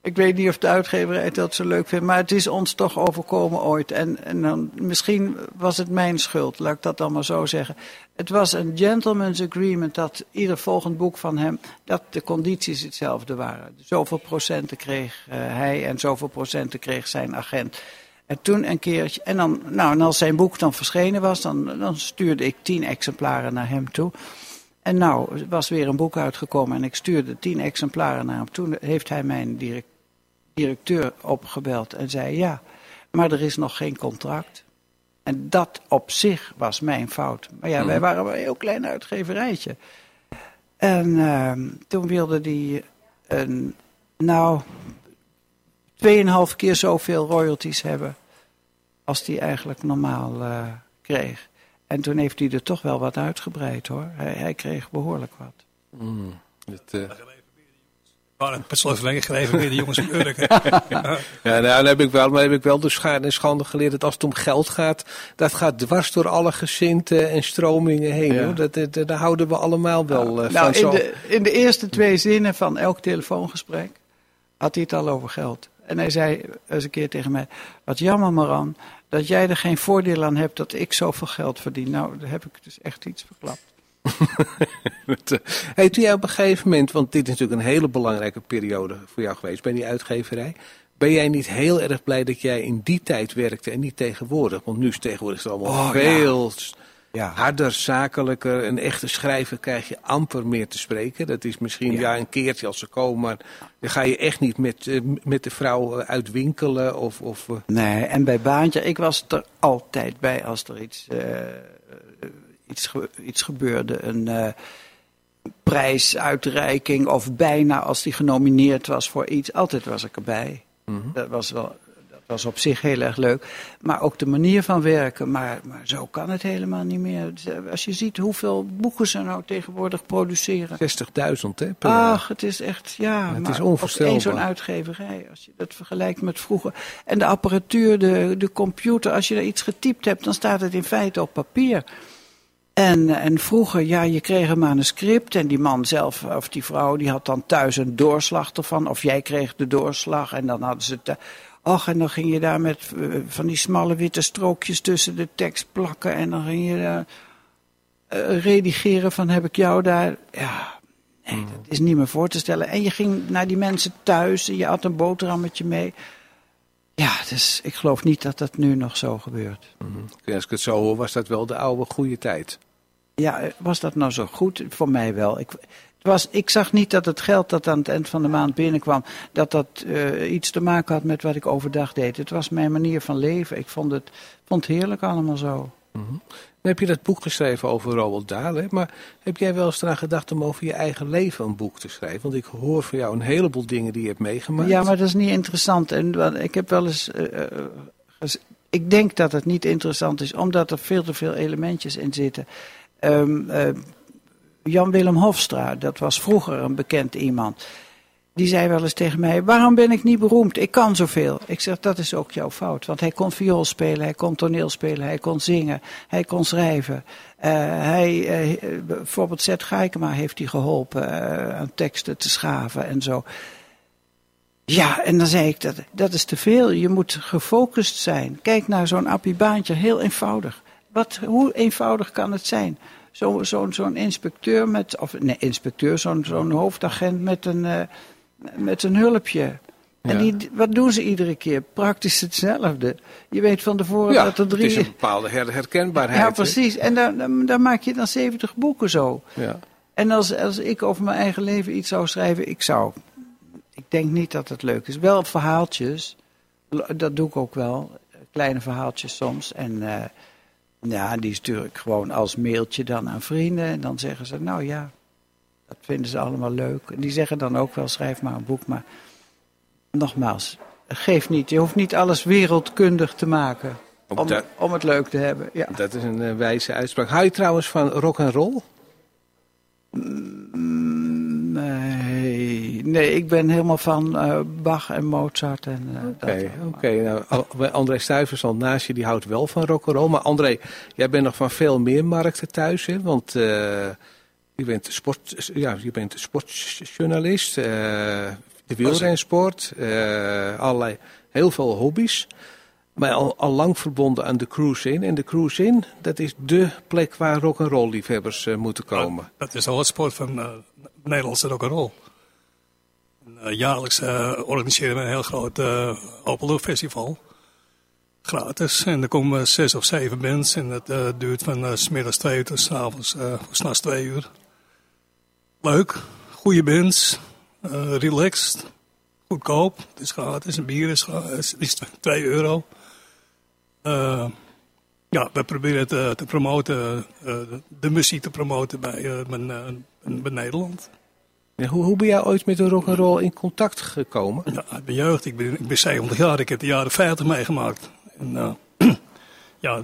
Ik weet niet of de uitgeverij dat zo leuk vindt, maar het is ons toch overkomen ooit. En, en dan, misschien was het mijn schuld, laat ik dat dan maar zo zeggen. Het was een gentleman's agreement dat ieder volgend boek van hem, dat de condities hetzelfde waren. Zoveel procenten kreeg uh, hij en zoveel procenten kreeg zijn agent. En toen een keertje, en, dan, nou, en als zijn boek dan verschenen was, dan, dan stuurde ik tien exemplaren naar hem toe. En nou, was weer een boek uitgekomen en ik stuurde tien exemplaren naar hem. Toen heeft hij mijn direct, directeur opgebeld en zei ja, maar er is nog geen contract. En dat op zich was mijn fout. Maar ja, wij waren een heel klein uitgeverijtje. En uh, toen wilde hij een, nou, tweeënhalf keer zoveel royalties hebben als hij eigenlijk normaal uh, kreeg. En toen heeft hij er toch wel wat uitgebreid hoor. Hij, hij kreeg behoorlijk wat. Mm, het, uh... Maar het slotverlenging gegeven weer de jongens in Urk. ja, nou, dan heb ik wel, maar heb ik wel de schade en schande geleerd dat als het om geld gaat, dat gaat dwars door alle gezinten en stromingen heen. Ja. Hoor. Dat, dat, daar houden we allemaal wel nou, uh, nou, van. In de, in de eerste twee zinnen van elk telefoongesprek had hij het al over geld. En hij zei eens een keer tegen mij: Wat jammer, Maran, dat jij er geen voordeel aan hebt dat ik zoveel geld verdien. Nou, daar heb ik dus echt iets verklapt. hey, toen jij op een gegeven moment, want dit is natuurlijk een hele belangrijke periode voor jou geweest bij die uitgeverij. Ben jij niet heel erg blij dat jij in die tijd werkte en niet tegenwoordig? Want nu is tegenwoordig het allemaal Oh, veel Ja. harder, zakelijker. Een echte schrijver krijg je amper meer te spreken. Dat is misschien ja. Ja. een keertje als ze komen, maar dan ga je echt niet met, eh, met de vrouw eh, uitwinkelen. Of, of, eh, Nee, en bij Baantje, ik was er altijd bij als er iets, eh, iets, ge- iets gebeurde. Een eh, prijsuitreiking of bijna als die genomineerd was voor iets. Altijd was ik erbij. Dat was wel... Dat was op zich heel erg leuk. Maar ook de manier van werken. Maar, maar zo kan het helemaal niet meer. Als je ziet hoeveel boeken ze nou tegenwoordig produceren. 60.000 hè, per jaar. Ach, het is echt, ja. het maar is onvoorstelbaar. één zo'n uitgeverij, als je dat vergelijkt met vroeger. En de apparatuur, de, de computer, als je er iets getypt hebt, dan staat het in feite op papier. En, en vroeger, ja, je kreeg een manuscript en die man zelf, of die vrouw, die had dan thuis een doorslag ervan. Of jij kreeg de doorslag en dan hadden ze het... Och, en dan ging je daar met eh, van die smalle witte strookjes tussen de tekst plakken. En dan ging je daar eh, redigeren van heb ik jou daar... Ja, nee, dat is niet meer voor te stellen. En je ging naar die mensen thuis en je had een boterhammetje mee. Ja, dus ik geloof niet dat dat nu nog zo gebeurt. Mhm. Als ik het zo hoor, was dat wel de oude goede tijd. Ja, was dat nou zo goed? Voor mij wel. Ik, het was, ik zag niet dat het geld dat aan het eind van de maand binnenkwam, dat dat eh, iets te maken had met wat ik overdag deed. Het was mijn manier van leven. Ik vond het, vond het heerlijk allemaal zo. Dan heb je dat boek geschreven over Roald Dahl. Hè? Maar heb jij wel eens eraan gedacht om over je eigen leven een boek te schrijven? Want ik hoor van jou een heleboel dingen die je hebt meegemaakt. Ja, maar dat is niet interessant. En ik heb wel eens. eh, eh, ik denk dat het niet interessant is, omdat er veel te veel elementjes in zitten. Ehm, eh, Jan-Willem Hofstra, dat was vroeger een bekend iemand. Die zei wel eens tegen mij: Waarom ben ik niet beroemd? Ik kan zoveel. Ik zeg: Dat is ook jouw fout. Want hij kon viool spelen, hij kon toneel spelen, hij kon zingen, hij kon schrijven. Eh, hij, eh, bijvoorbeeld Zet Gaikema heeft hij geholpen eh, aan teksten te schaven en zo. Ja, en dan zei ik, dat, dat is te veel. Je moet gefocust zijn. Kijk naar zo'n Appie Baantje, heel eenvoudig. Wat, hoe eenvoudig kan het zijn? Zo'n zo, inspecteur met, of nee, inspecteur, zo'n zo'n hoofdagent met een, eh, met een hulpje. En die, wat doen ze iedere keer? Praktisch hetzelfde. Je weet van tevoren Ja, dat er het drie... is een bepaalde her- herkenbaarheid. ja, precies. En daar, daar, daar maak je dan 70 boeken zo. Ja. En als, als ik over mijn eigen leven iets zou schrijven, ik zou. Ik denk niet dat het leuk is. Wel verhaaltjes, dat doe ik ook wel. Kleine verhaaltjes soms. En eh, ja, die stuur ik gewoon als mailtje dan aan vrienden. En dan zeggen ze, nou ja, dat vinden ze allemaal leuk. En die zeggen dan ook wel, schrijf maar een boek. Maar nogmaals, geef niet. Je hoeft niet alles wereldkundig te maken. Om, dat- om het leuk te hebben. Ja. Dat is een eh, wijze uitspraak. Hou je trouwens van rock en roll? Nee, nee, ik ben helemaal van eh, Bach en Mozart. en eh, dat Oké, allemaal. oké. Nou, André Stuyvers al naast je, die houdt wel van rock en roll. Maar André, jij bent nog van veel meer markten thuis, hè? Want eh, je bent sport, ja, je bent sportjournalist, eh, de wielrensport, eh, allerlei, heel veel hobby's. Maar al, al lang verbonden aan de Cruise In. En de Cruise In, dat is dé plek waar rock en roll liefhebbers moeten komen. Dat is de hotspot van eh Nederlandse rock'n'roll. Eh, jaarlijks eh, organiseren we een heel groot uh, openluchtfestival. Gratis. En er komen zes of zeven bands. En dat eh, duurt van eh, 's middags twee uur tot 's avonds, eh, of 's nachts twee uur. Leuk. Goede bands. eh, relaxed. Goedkoop. Het is gratis. Een bier is, gra- is, is 2 euro. Eh, ja, we proberen eh, te promoten, eh, de muziek te promoten bij, eh, mijn, eh, bij Nederland. Hoe, hoe ben jij ooit met de rock en roll in contact gekomen? Ja, mijn jeugd, ik ben, ik ben 70 jaar, ik heb de jaren 50 meegemaakt. En, eh, ja,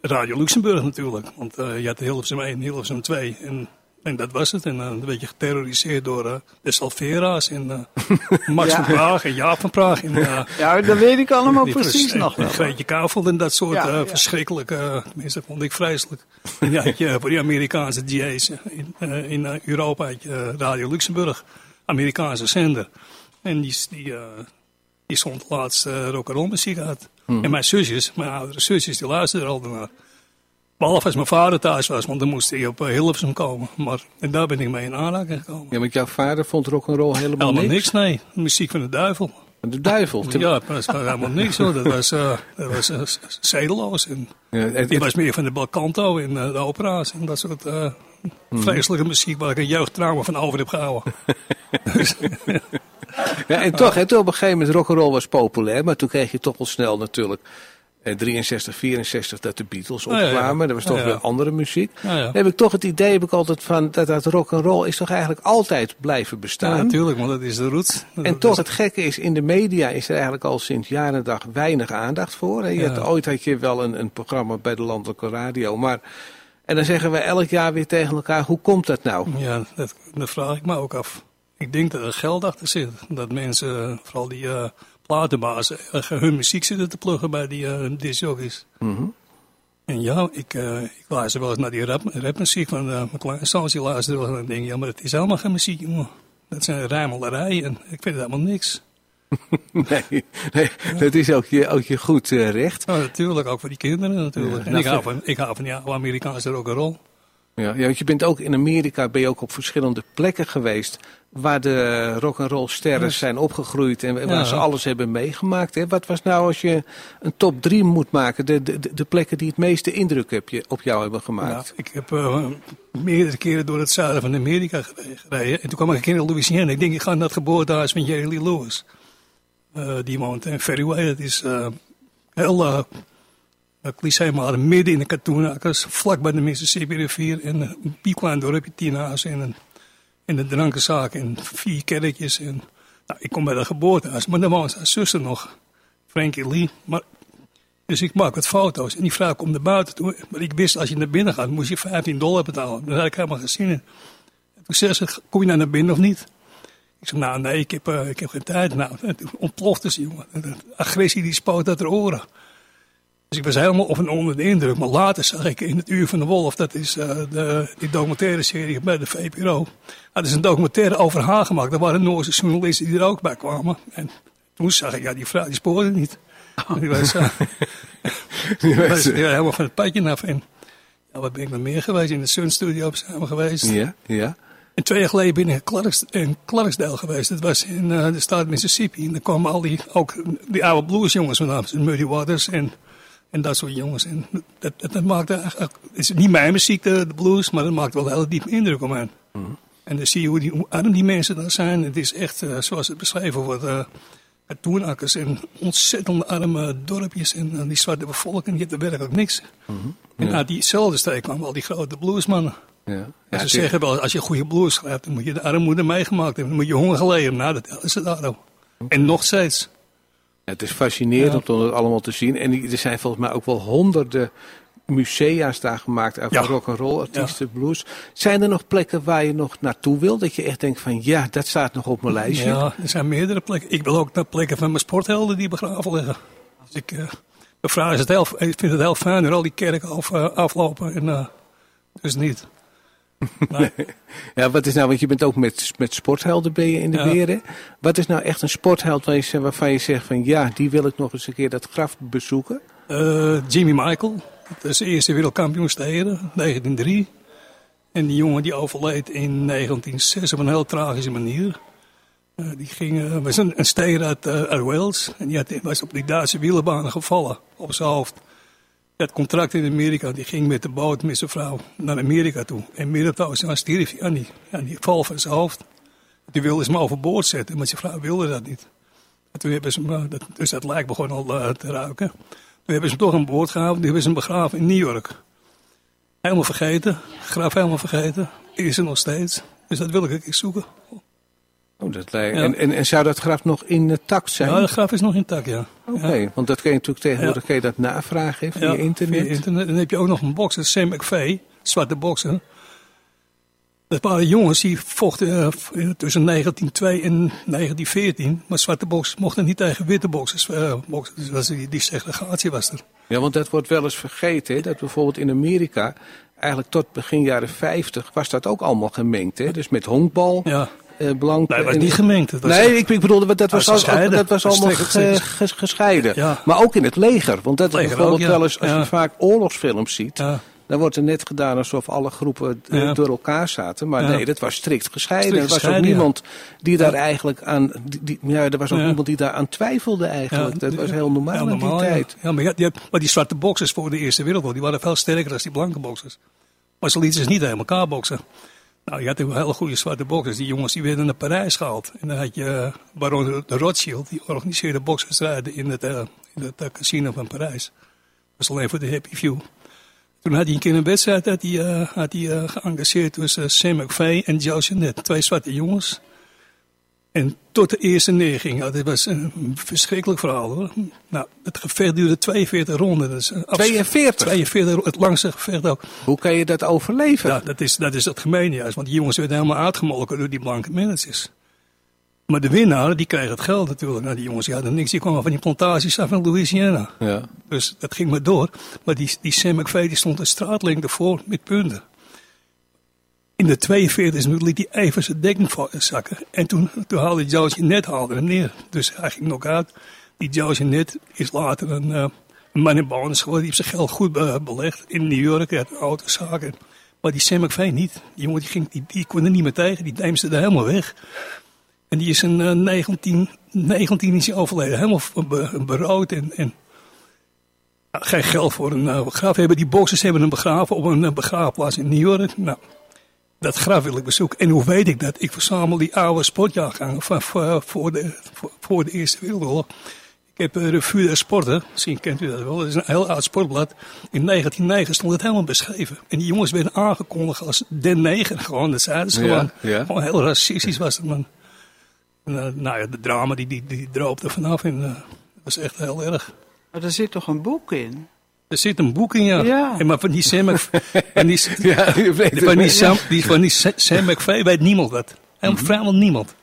Radio Luxemburg natuurlijk, want eh, je had Hilversum 1, Hilversum 2 en, en dat was het. En dan werd je geterroriseerd door eh, de Salvera's en eh, Max Ja. van Praag en Jaap van Praag. En, eh, Ja, dat weet ik allemaal precies nog wel. en Greetje Kavel en dat soort Ja, eh, verschrikkelijke, tenminste vond ik vreselijk. Ja, je voor die Amerikaanse DJ's in, eh, in eh, Europa had je eh, Radio Luxemburg, Amerikaanse zender. En die, die, eh, Die stond laatst uh, rock'n'roll muziek uit. En mijn zusjes, mijn oudere zusjes, die luisterden er al naar. Behalve als mijn vader thuis was, want dan moest hij op uh, Hilversum komen. Maar, en daar ben ik mee in aanraking gekomen. Ja, want jouw vader vond rock'n'roll helemaal, helemaal niks? niks? nee. Muziek van de duivel. De duivel? Ja, dat was helemaal niks hoor. Dat was, uh, dat was uh, zedeloos. En Ja, het- was meer van de Balkanto en uh, de opera's en dat soort Hmm. vreselijke muziek waar ik een jeugdtrauma van over heb gehouden. Dus, Ja, en toch, hè, toen op een gegeven moment rock'n'roll was populair, maar toen kreeg je toch wel snel natuurlijk eh, 63, 64 dat de Beatles ja, ja. opkwamen. Dat was toch Ja, ja. weer andere muziek. Ja, ja. Dan heb ik toch het idee, heb ik altijd van, dat dat rock'n'roll is toch eigenlijk altijd blijven ja, bestaan. natuurlijk, want dat is de roots. en toch, het gekke is, in de media is er eigenlijk al sinds jaar en dag weinig aandacht voor. Je Ja. had, ooit had je wel een, een programma bij de Landelijke Radio, maar... En dan zeggen we elk jaar weer tegen elkaar, hoe komt dat nou? Ja, dat, dat vraag ik me ook af. Ik denk dat er geld achter zit. Dat mensen, eh, vooral die eh platenbazen, eh, hun muziek zitten te pluggen bij die uh, discjockeys. Mhm. En ja, ik, eh, ik luister wel eens naar die rap, rapmuziek van uh, mijn kleine zoons. Die luisteren wel eens en denk ja, maar het is helemaal geen muziek, jongen. Dat zijn rijmelarijen en ik vind het helemaal niks. Nee, nee dat is ook je, ook je goed eh, recht. Nou, natuurlijk, ook voor die kinderen natuurlijk. Ja, en nou, ik hou, van, ik hou van die oude Amerikaanse rock'n'roll. Ja, ja, want je bent ook in Amerika ben je ook op verschillende plekken geweest waar de rock'n'roll sterren zijn opgegroeid en waar Ja. ze alles hebben meegemaakt. Hè? Wat was nou als je een top 3 moet maken, de, de, de plekken die het meeste indruk heb je, op jou hebben Nou, gemaakt? ik heb eh, meerdere keren door het zuiden van Amerika gere- gereden. En toen kwam ik een keer in Louisiana. Ik denk, ik ga naar het geboortehuis van Jerry Lee Lewis. Eh, die woont in Ferryway. Dat is eh, heel uh, cliché, maar midden in de katoenakkers. Vlak bij de Mississippi rivier. En eh, een piepklein dorpje, tien huizen en een drankenzaak en vier kerkjes. En, nou, ik kom bij dat geboortehuis. Maar dan woont zijn zuster nog, Frankie Lee. Maar dus ik maak wat foto's en die vrouw komt naar buiten toe. Maar ik wist, als je naar binnen gaat, moest je 15 dollar betalen. Daar had ik helemaal in. En toen zei ze, kom je nou naar binnen of niet? Ik zei, nou nee, ik heb, eh, ik heb geen tijd. Nou, en toen ontplofte ze, jongen. De agressie die spoot uit haar oren. Dus ik was helemaal op en onder de indruk. Maar later zag ik in het Uur van de Wolf, dat is eh, de, die documentaire serie bij de VPRO. Hadden ze een documentaire over haar gemaakt. Er waren Noorse journalisten die er ook bij kwamen. En toen zag ik, ja, die vrouw die spoorde niet. Die was, eh, die was ja, helemaal van het padje af. En ja, wat ben ik nog meer geweest? In de Sun Studio we geweest. Ja, ja. En twee jaar geleden ben ik in, Clarks, in Clarksdale geweest. Dat was in eh, de staat Mississippi. En daar kwamen al die, ook die oude bluesjongens vandaan. Muddy Waters en, en dat soort jongens. En dat, dat, dat maakte eigenlijk, het is niet mijn muziek, de, de blues, maar dat maakt wel een hele diepe indruk op mij. En dan zie je hoe, die, hoe arm die mensen daar zijn. Het is echt, eh, zoals het beschreven wordt, eh katoenakkers en ontzettend arme dorpjes. En eh, die zwarte bevolking, die hebben werkelijk niks. En uit diezelfde streek kwamen al die grote bluesmannen. ja. En Ja, ze zeggen wel, als je goede blues schrijft, dan moet je de armoede meegemaakt hebben. Dan moet je honger geleden. Nou, dat is het daarom. En nog steeds. Het is fascinerend om dat allemaal te zien. En er zijn volgens mij ook wel honderden musea's daar gemaakt over Ja. rock'n'roll, artiesten, blues. Zijn er nog plekken waar je nog naartoe wil? Dat je echt denkt van ja, dat staat nog op mijn lijstje. Ja, er zijn meerdere plekken. Ik wil ook naar plekken van mijn sporthelden die begraven liggen. Dus ik, eh bevraag het heel, ik vind het heel fijn dat al die kerken af, eh, aflopen. En, eh, dus niet. Ja, wat is nou, want je bent ook met, met sporthelden ben je in de Ja. hè? Wat is nou echt een sportheld waar je, zegt- waarvan je zegt van ja, die wil ik nog eens een keer dat graf bezoeken? eh, Jimmy Michael, dat is de eerste wereldkampioen steden, 1903. En die jongen die overleed in 1906 op een heel tragische manier. Eh, die ging, eh, was een, een uit, uit Wales. En die had, was op die Duitse wielerbanen gevallen op zijn hoofd. Die had contract in Amerika. Die ging met de boot met zijn vrouw naar Amerika toe. En midden op de oceaan stierf hij aan die, aan die val van zijn hoofd. Die wilde ze hem overboord zetten, maar zijn vrouw wilde dat niet. En toen hebben ze hem, eh, dat, dus dat lijk begon al eh, te ruiken. Toen hebben ze hem toch aan boord gehouden. Toen hebben ze hem begraven in New York. Helemaal vergeten. Graf helemaal vergeten. Is er nog steeds. Dus dat wil ik een keer zoeken. Oh, dat lijkt- Ja. en, en, en zou dat graf nog intact zijn? Ja, de graf is nog intact, ja. Oké, want dat kun je natuurlijk tegenwoordig kun je dat navragen via Ja, internet. via internet. Dan heb je ook nog een bokser, Sam McVeigh, zwarte bokser. Dat waren jongens die vochten eh, tussen 1902 en 1914. Maar zwarte boxers mochten niet tegen witte boxers eh, boksen. Dus was die, die segregatie was er. Ja, want dat wordt wel eens vergeten. Hè? Dat bijvoorbeeld in Amerika, eigenlijk tot begin jaren 50, was dat ook allemaal gemengd. Hè? Dus met honkbal Ja, eh, blanke... Nee, het was niet gemengd. Het was Nee, ik, ik bedoelde, dat was, was al- gescheiden. dat was allemaal ge- gescheiden. Ja. Maar ook in het leger. Want dat Leger bijvoorbeeld ook, ja. wel eens, als Ja. je vaak oorlogsfilms ziet... Dan wordt er net gedaan alsof alle groepen eh, door elkaar zaten. Maar nee, dat was strikt gescheiden. Strikt er was ook niemand die daar eigenlijk aan... Die, die- ja, er was ook niemand die daar aan twijfelde eigenlijk. dat was heel normaal in die tijd. Ja, maar, die, maar die zwarte boxers voor de Eerste Wereldoorlog, die waren veel sterker dan die blanke boxers. Maar ze lieten ze niet tegen elkaar boksen. Nou, je had ook hele goede zwarte boxers. Die jongens die werden naar Parijs gehaald. En dan had je eh, baron de Rothschild, die organiseerde bokswedstrijden in het, eh, casino van Parijs. Dat was alleen voor de happy few. Toen had hij een keer een wedstrijd had hij, eh, had hij, geëngageerd tussen Sam McVeigh en Joe Jeanette. Twee zwarte jongens. En tot de eerste neerging. Nou, dit was een verschrikkelijk verhaal hoor. Nou, het gevecht duurde 42 ronden. Dat is een abs- 42? 42 ro- het langste gevecht ook. Hoe kan je dat overleven? Ja, dat is, dat is het gemene juist. Want die jongens werden helemaal uitgemolken door die blanke managers. Maar de winnaar, die kreeg het geld natuurlijk. Nou, die jongens die hadden niks. Die kwamen van die plantages af in Louisiana. Ja. Dus dat ging maar door. Maar die, die Sam McVeigh die stond een straatlengte voor met punten. In de 42 minuut liet hij even zijn dekking zakken. En toen, toen haalde Joe net haalde neer. Dus hij ging nog uit. Die Joe net is later een, eh, een man in bonus geworden. Die heeft zijn geld goed eh, belegd in New York. Een autozaken. Maar die Sam McVeigh niet. Die jongen die, ging, die, kon er niet meer tegen. Die neemde er helemaal weg. En die is in eh, 19, 19 is overleden. Helemaal be- berouwd en, en geen geld voor een uh, graf hebben. Die boxers hebben hem begraven op een uh, begraafplaats in New York. Nou, dat graf wil ik bezoeken. En hoe weet ik dat? Ik verzamel die oude sportjaargangen van, voor, voor, de, voor, voor de Eerste Wereldoorlog. Ik heb uh, Revue der Sporten, misschien kent u dat wel. Dat is een heel oud sportblad. In 1909 stond het helemaal beschreven. En die jongens werden aangekondigd als de neger. Gewoon, dat zeiden ze Ja, gewoon. ja. Gewoon heel racistisch was het, man. En, uh, nou ja, de drama die, die, die droop er vanaf. En uh, dat was echt heel erg. Maar er zit toch een boek in? Er zit een boek in, ja. Ja. En maar van die Sam McVeigh... die, Ja, van die, Sam, die, van die Sa- Sam McVeigh weet niemand dat. Helemaal Mhm. vrijwel niemand.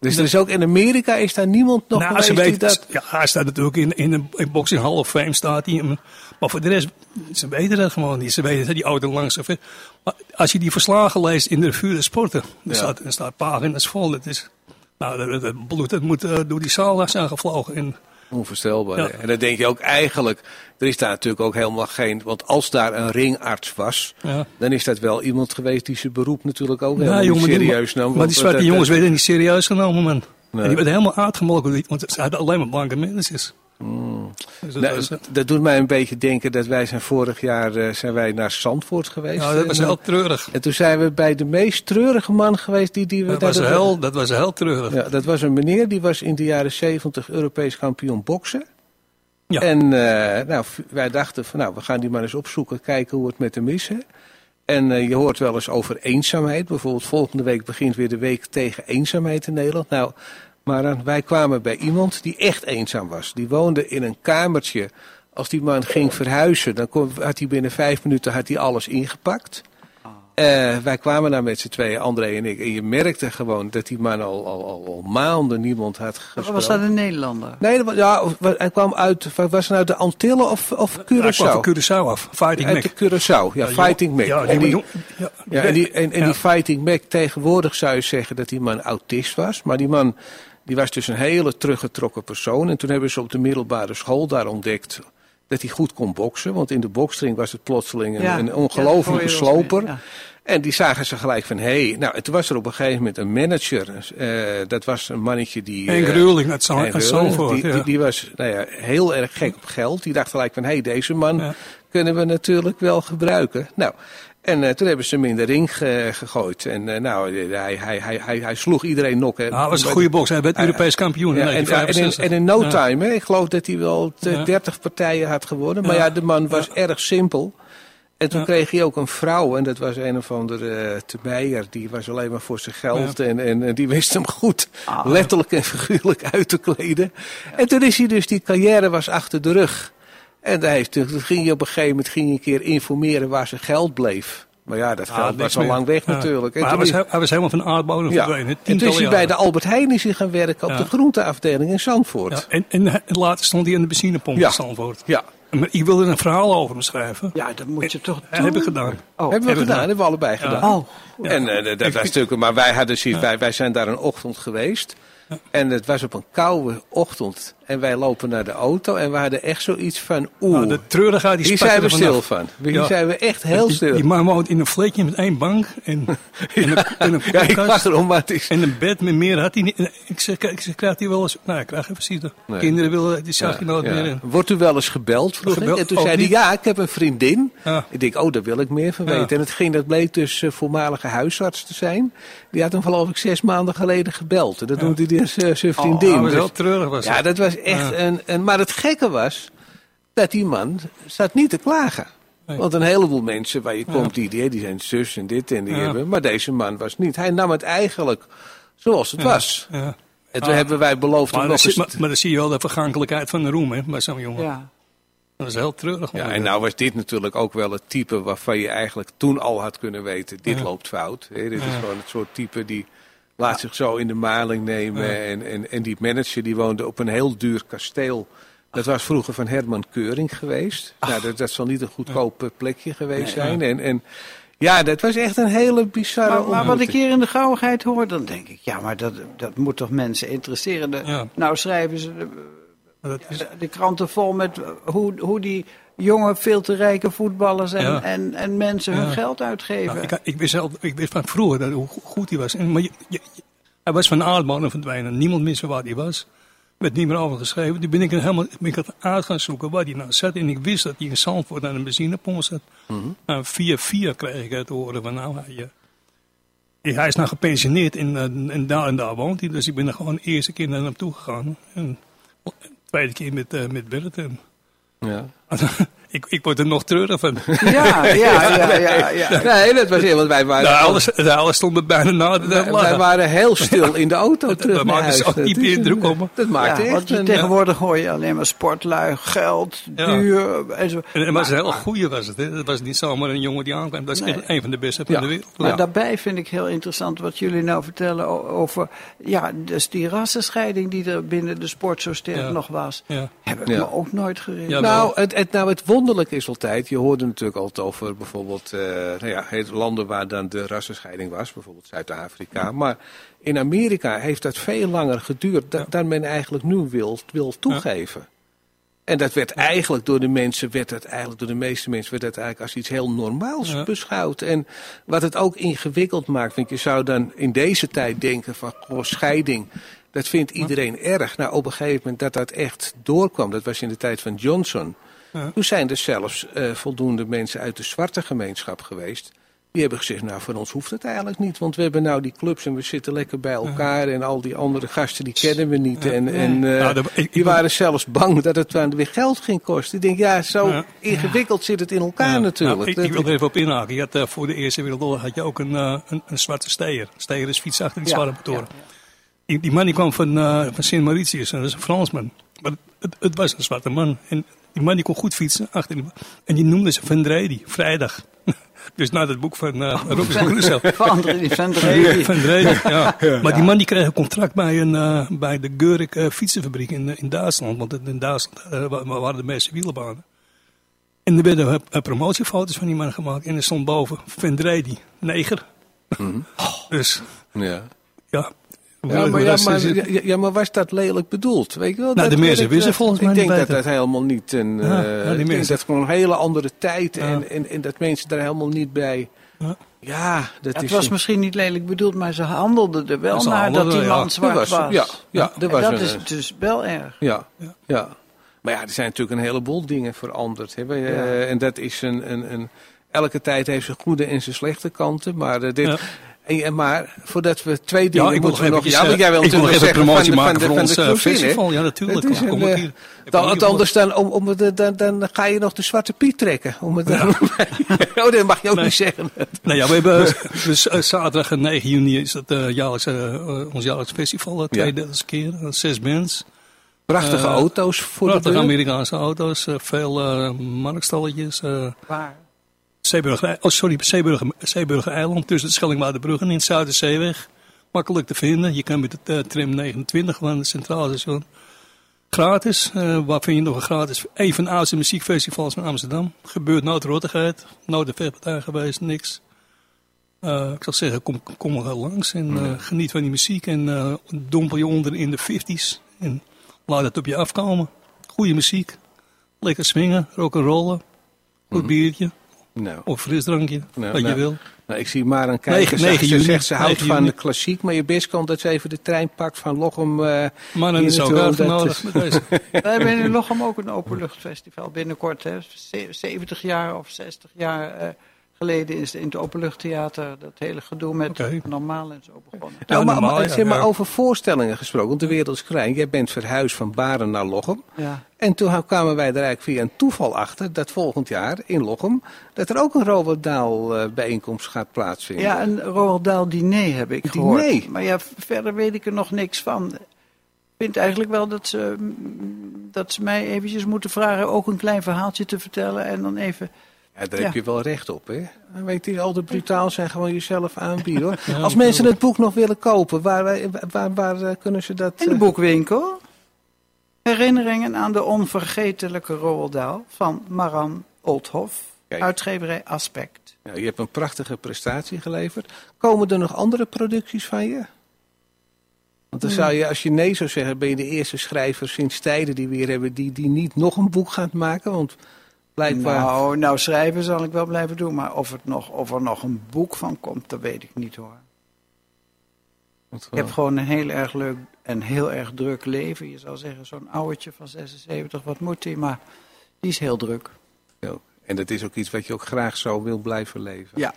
Dus er is ook in Amerika is daar niemand nog nou, geweest dat... ja, hij staat natuurlijk in, in een in Boxing Hall of Fame staat hij. Maar voor de rest, ze weten dat gewoon niet. Ze weten dat die auto langs of Maar als je die verslagen leest in de revue de sporten, dan Ja. staat, staat pagina's vol. Dat is, nou, dat, bloed dat moet eh, door die zaal zijn gevlogen. En, Onvoorstelbaar. Ja. En dan denk je ook eigenlijk, er is daar natuurlijk ook helemaal geen, want als daar een ringarts was, ja. dan is dat wel iemand geweest die zijn beroep natuurlijk ook Ja, jongen, niet serieus nam. Maar die zwarte dat- jongens werden niet serieus genomen, man. Nee. En die werden helemaal uitgemolken, want ze hadden alleen maar blanke mensen. Dus dat Nou, doet mij een beetje denken dat wij zijn vorig jaar eh, zijn wij naar Zandvoort geweest. ja, dat was heel treurig. en toen zijn we bij de meest treurige man geweest die, die we Dat was, heel, dat was heel treurig. Ja, dat was een meneer die was in de jaren 70 Europees kampioen boksen. Ja. En eh, nou, wij dachten van nou, we gaan die maar eens opzoeken, kijken hoe het met hem is. Hè. En eh, je hoort wel eens over eenzaamheid. Bijvoorbeeld volgende week begint weer de week tegen eenzaamheid in Nederland. Nou, maar wij kwamen bij iemand die echt eenzaam was. Die woonde in een kamertje. Als die man ging verhuizen, dan kon, had hij binnen vijf minuten had hij alles ingepakt. Eh, wij kwamen daar met z'n tweeën, André en ik. En je merkte gewoon dat die man al, al, al, al maanden niemand had gesproken. Was dat een Nederlander? Nee, ja, hij kwam uit, was het nou de Antillen of, of Hij kwam Curaçao? van Curaçao af. Fighting Uit Mac. de Curaçao, ja, Fighting Mac. Ja, en die, ja, en die, en, en ja. die Fighting Mac, tegenwoordig zou je zeggen dat die man autist was. Maar die man, die was dus een hele teruggetrokken persoon. En toen hebben ze op de middelbare school daar ontdekt dat hij goed kon boksen. Want in de boksring was het plotseling een, Ja, een ongelofelijke dat sloper. ja. En die zagen ze gelijk van, hé, hey, nou, toen was er op een gegeven moment een manager. eh, dat was een mannetje die... Henk eh, Ruling uit Zand- Henk uit Ruling, Zandvoort. Die, ja. die, die was nou ja, heel erg gek op geld. Die dacht gelijk van, hé, hey, deze man Ja. kunnen we natuurlijk wel gebruiken. Nou, en eh, toen hebben ze hem in de ring ge- gegooid. En eh, nou, eh, hij, hij, hij, hij, hij sloeg iedereen nokken. Ah, hij was een goede bokser. Hij werd Europees kampioen Ja, en, en, in, 1965. en in no Ja. time, hè, ik geloof dat hij wel t- Ja. 30 partijen had gewonnen. Maar Ja. ja, de man was erg simpel. En toen Ja. kreeg hij ook een vrouw, en dat was een of andere uh, te Meijer. Die was alleen maar voor zijn geld en, en, en die wist hem goed, Ah. letterlijk en figuurlijk uit te kleden. En toen is hij dus, die carrière was achter de rug. En hij heeft, toen ging hij op een gegeven moment ging een keer informeren waar zijn geld bleef. Maar ja, dat Ah, geld was al lang weg Ja. natuurlijk. Maar hij was, hij was helemaal van de aardbodem ja. verdwenen. En toen is hij bij de Albert Heijn is hij gaan werken op Ja. de groenteafdeling in Zandvoort. Ja, en, en, en later stond hij aan de benzinepomp Ja. in Zandvoort. Ja. Maar ik wilde een verhaal over hem schrijven. Ja, dat moet je toch Dat doen. heb ik gedaan. Oh, hebben we gedaan, hebben we allebei gedaan. oh. En eh, dat- dat was natuurlijk, maar wij, hadden, zoiets- wij, wij zijn daar een ochtend geweest. En het was op een koude ochtend. En wij lopen naar de auto en we hadden echt zoiets van, oeh, Nou, de treurigheid die hier spatte zijn we stil van. Hier Ja. zijn we echt heel Die- stil. Die man woont in een flatje met één bank en, en een, en een ja, ik erom, maar is... En een bed met meer had hij niet. Ik zeg, ik zeg krijgt hij wel eens... Nou, ik krijg even zitten. Nee. Kinderen willen, die zag je nooit meer in. Wordt u wel eens gebeld? Vroeg. Gebeld? En toen Ook zei hij, ja, ik heb een vriendin. Ik denk, oh, daar wil ik meer van weten. En het ging, dat bleek dus eh, voormalige huisarts te zijn. Die had hem geloof ik zes maanden geleden gebeld. En dat noemde hij dus, eh, zijn vriendin. Oh, dat was Dus- heel treurig was ja, dat was echt Ja. een, een... Maar het gekke was, dat die man zat niet te klagen. Nee. Want een heleboel mensen waar je komt, die, die, die zijn zus en dit en die Ja. hebben. Maar deze man was niet. Hij nam het eigenlijk zoals het was. Ja. En toen Ah. hebben wij beloofd Maar, eens... maar, maar dan zie je wel de vergankelijkheid van de roem hè, bij zo'n jongen. Ja. Dat is heel treurig. Ja, en nou was dit natuurlijk ook wel het type waarvan je eigenlijk toen al had kunnen weten, dit Ja. loopt fout. Hè? Dit is gewoon het soort type die laat zich zo in de maling nemen. Ja. En, en, en die manager die woonde op een heel duur kasteel. Dat was vroeger van Herman Keuring geweest. Nou, dat, dat zal niet een goedkoop eh, plekje geweest Nee, zijn. En, en ja, dat was echt een hele bizarre Maar, maar wat ik hier in de gauwigheid hoor, dan denk ik, ja, maar dat, dat moet toch mensen interesseren. De- Ja. Nou schrijven ze de, Maar dat is, de kranten vol met hoe, hoe die jonge, veel te rijke voetballers en, Ja. en, en mensen hun Ja. geld uitgeven. nou, ik, ik, wist zelf, ik wist van vroeger dat, hoe go- goed hij was. En, maar je, je- je- hij was van de aardbodem verdwijnen. Niemand wist waar hij was. Er werd niet meer over geschreven. Toen ben ik, helemaal, ben ik het uit gaan zoeken waar hij nou zat. En ik wist dat hij in Zandvoort aan een benzinepomp zat. Nou, via via kreeg ik het te horen van nou, hij, eh, hij is nou gepensioneerd en, eh, en daar en daar woont hij. Dus ik ben er gewoon de eerste keer naar hem toe gegaan. En de tweede keer met, eh met Bert. En, Ja. ik, ik word er nog treurig van. Ja, ja, ja, ja, ja. Nee, dat was heel, want wij waren, De alles, de alles stond me bijna na de wij, lachen. waren heel stil in de auto terug dat naar maakte huis. zo'n Dat diepe is een- indruk op me. Dat maakte Ja, echt want je- een... tegenwoordig hoor je alleen maar sportlui, geld, Ja. duur. En zo. En het was een heel goeie was het. Hè? Het was niet zomaar een jongen die aankwam. Dat is Nee. echt een van de beste van Ja. de wereld. Maar Ja. daarbij vind ik heel interessant wat jullie nou vertellen over ja, dus die rassenscheiding die er binnen de sport zo sterk Ja. nog was. Ja. Heb ik Ja. me ook nooit. Ja, Nou het, het, nou, het wonderlijke is altijd, je hoorde natuurlijk altijd over bijvoorbeeld eh, nou ja, landen waar dan de rassenscheiding was, bijvoorbeeld Zuid-Afrika. Maar in Amerika heeft dat veel langer geduurd da- Ja. dan men eigenlijk nu wil, wil toegeven. En dat werd eigenlijk door de mensen, werd dat eigenlijk door de meeste mensen, werd dat eigenlijk als iets heel normaals Ja. beschouwd. En wat het ook ingewikkeld maakt, want je zou dan in deze tijd denken van, goh, scheiding, dat vindt iedereen erg. Nou, op een gegeven moment dat dat echt doorkwam, dat was in de tijd van Johnson. Toen zijn er zelfs eh, voldoende mensen uit de zwarte gemeenschap geweest. Die hebben gezegd, nou voor ons hoeft het eigenlijk niet. Want we hebben nou die clubs en we zitten lekker bij elkaar. En al die andere gasten die kennen we niet. En, en eh, Nou, dat- ik- ik die waren zelfs bang dat het dan weer geld ging kosten. Ik denk, ja, zo Ja. ingewikkeld zit het in elkaar Ja. natuurlijk. Nou, ik, Dat- ik wil er even op inhaken. Je had, eh, voor de Eerste Wereldoorlog had je ook een, een, een zwarte steer. Steer is fiets achter die Ja, zwarte motoren. Die, man die kwam van, van Sint Mauritius. En dat is een Fransman. Maar het, het was een zwarte man. En die man die kon goed fietsen. Achter die man. En die noemde ze Van Dredi. Vrijdag. dus na het boek van uh, Robinson Crusoe. Van André van Dredi. Van Dredi, ja. Maar die man die kreeg een contract bij, een, eh, bij de Geurig eh, fietsenfabriek in, in Duitsland. Want in Duitsland eh, wa- waren de meeste wielenbanen. En er werden eh, promotiefoto's van die man gemaakt. En er stond boven Van Dredi, neger. Dus ja. ja. Ja maar, ja, maar, ja, ja, maar was dat lelijk bedoeld? Weet je wel? Nou, Dat- de mensen dat- wisten dat- volgens mij Ik denk dat dat helemaal niet een. Ja, eh, ja, die ik denk mensen- dat het gewoon een hele andere tijd Ja. en, en, en dat mensen daar helemaal niet bij. Ja. Ja, dat Het is. was een- misschien niet lelijk bedoeld, maar ze handelden er wel naar dat die ja. man zwart Dat was. was- ja, ja, er was dat een- is dus wel erg. Ja, Ja. ja. Maar ja, er zijn natuurlijk een heleboel dingen veranderd. Hè? Eh, en dat is een, een, een. Elke tijd heeft zijn goede en zijn slechte kanten. Maar, eh, dit, maar voordat we twee dingen ik wil moeten nog eventjes, Ja, want jij eh, wil ik wil nog even zeggen promotie van de- maken van de- voor van ons de eh, festival. Ja, natuurlijk. Het is Kom een, ik eh, hier. Ik Dan, want anders dan, om, om, het- dan, dan ga je nog de Zwarte Piet trekken. Om het, oh, dat mag je ook Nee. niet zeggen. Nou ja, we hebben dus zaterdag en 9 juni is dat eh, jaarlijks, ons jaarlijks festival. Uh, tweedeels keer, zes bands. Prachtige auto's voor de Prachtige deur. Amerikaanse auto's, veel markstalletjes. eh Waar? Zeeburger, oh sorry, Zeeburger, Zeeburger Eiland tussen de Schellingwaardenbrug en in het Zuiderzeeweg. Makkelijk te vinden. Je kan met de eh, tram 29 van het Centraal Station gratis. Uh, waar vind je nog een gratis? De oudste muziekfestivals van Amsterdam. Gebeurt nooit rottigheid. Nooit de vechtpartij geweest, niks. Uh, ik zou zeggen, kom, kom er langs en uh, geniet van die muziek. En uh, dompel je onder in de 50s. En laat het op je afkomen. Goede muziek. Lekker swingen, rock'n'rollen. Goed mhm. biertje. Nou. Of frisdrankje, nou, wat je nou, wil. Nou, ik zie maar een kijker. Ze zegt ze houdt van de klassiek, maar je best komt dat ze even de trein pakt van Lochem. Uh, maar dan is ook uitgenodigd met deze. We hebben in Lochem ook een openluchtfestival binnenkort. Hè. 70 jaar of 60 jaar uh, geleden is in het openluchttheater dat hele gedoe met okay. normaal en zo begonnen. Nou, maar, normaal, ja, maar over voorstellingen gesproken, want de wereld is klein. Jij bent verhuisd van Baren naar Lochem. Ja. En toen kwamen wij er eigenlijk via een toeval achter dat volgend jaar in Lochem dat er ook een Robert Daal uh, bijeenkomst gaat plaatsvinden. Ja, een Robert Daal diner heb ik gehoord. Diner? Maar ja, verder weet ik er nog niks van. Ik vind eigenlijk wel dat ze, dat ze mij eventjes moeten vragen ook een klein verhaaltje te vertellen en dan even ja, daar heb je wel recht op, hè? Weet je, altijd brutaal zijn, gewoon jezelf aanbieden, hoor. Als mensen het boek nog willen kopen, waar, waar, waar, eh, kunnen ze dat... In de eh, boekwinkel. Herinneringen aan de onvergetelijke Roald van Maran Oldhoff. Uitgeverij Aspect. Ja, je hebt een prachtige prestatie geleverd. Komen er nog andere producties van je? Want dan zou je, als je nee zou zeggen, ben je de eerste schrijver sinds tijden die we hier hebben, die, die niet nog een boek gaat maken. Want nou, nou, schrijven zal ik wel blijven doen, maar of, het nog, of er nog een boek van komt, dat weet ik niet hoor. Ik heb gewoon een heel erg leuk en heel erg druk leven. Je zou zeggen, zo'n ouwtje van 76, wat moet hij? Maar die is heel druk. Ja, en dat is ook iets wat je ook graag zo wil blijven leven. Ja.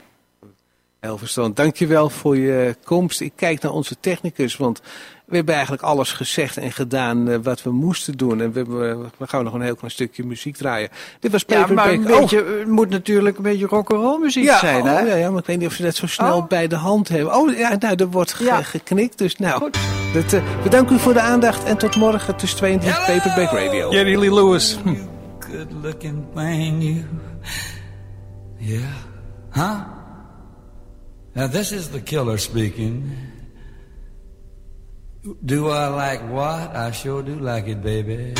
Verstand. Dankjewel voor je komst. Ik kijk naar onze technicus, want we hebben eigenlijk alles gezegd en gedaan uh, wat we moesten doen. En we, hebben, we gaan nog een heel klein stukje muziek draaien. Dit was Paper ja, maar een beetje, oh. het moet natuurlijk een beetje rock'n'roll muziek ja, zijn, oh, hè? Ja, ja, maar ik weet niet of ze dat zo snel oh. bij de hand hebben. Oh, ja, nou, er wordt ge geknikt. Dus nou, Goed. Dat, uh, bedankt u voor de aandacht en tot morgen tussen 2 en 3 Paperback Radio. Jerry Lee Lewis. Good looking thing, you. Yeah. Huh? Now this is the killer speaking. Do I like what? I sure do like it, baby.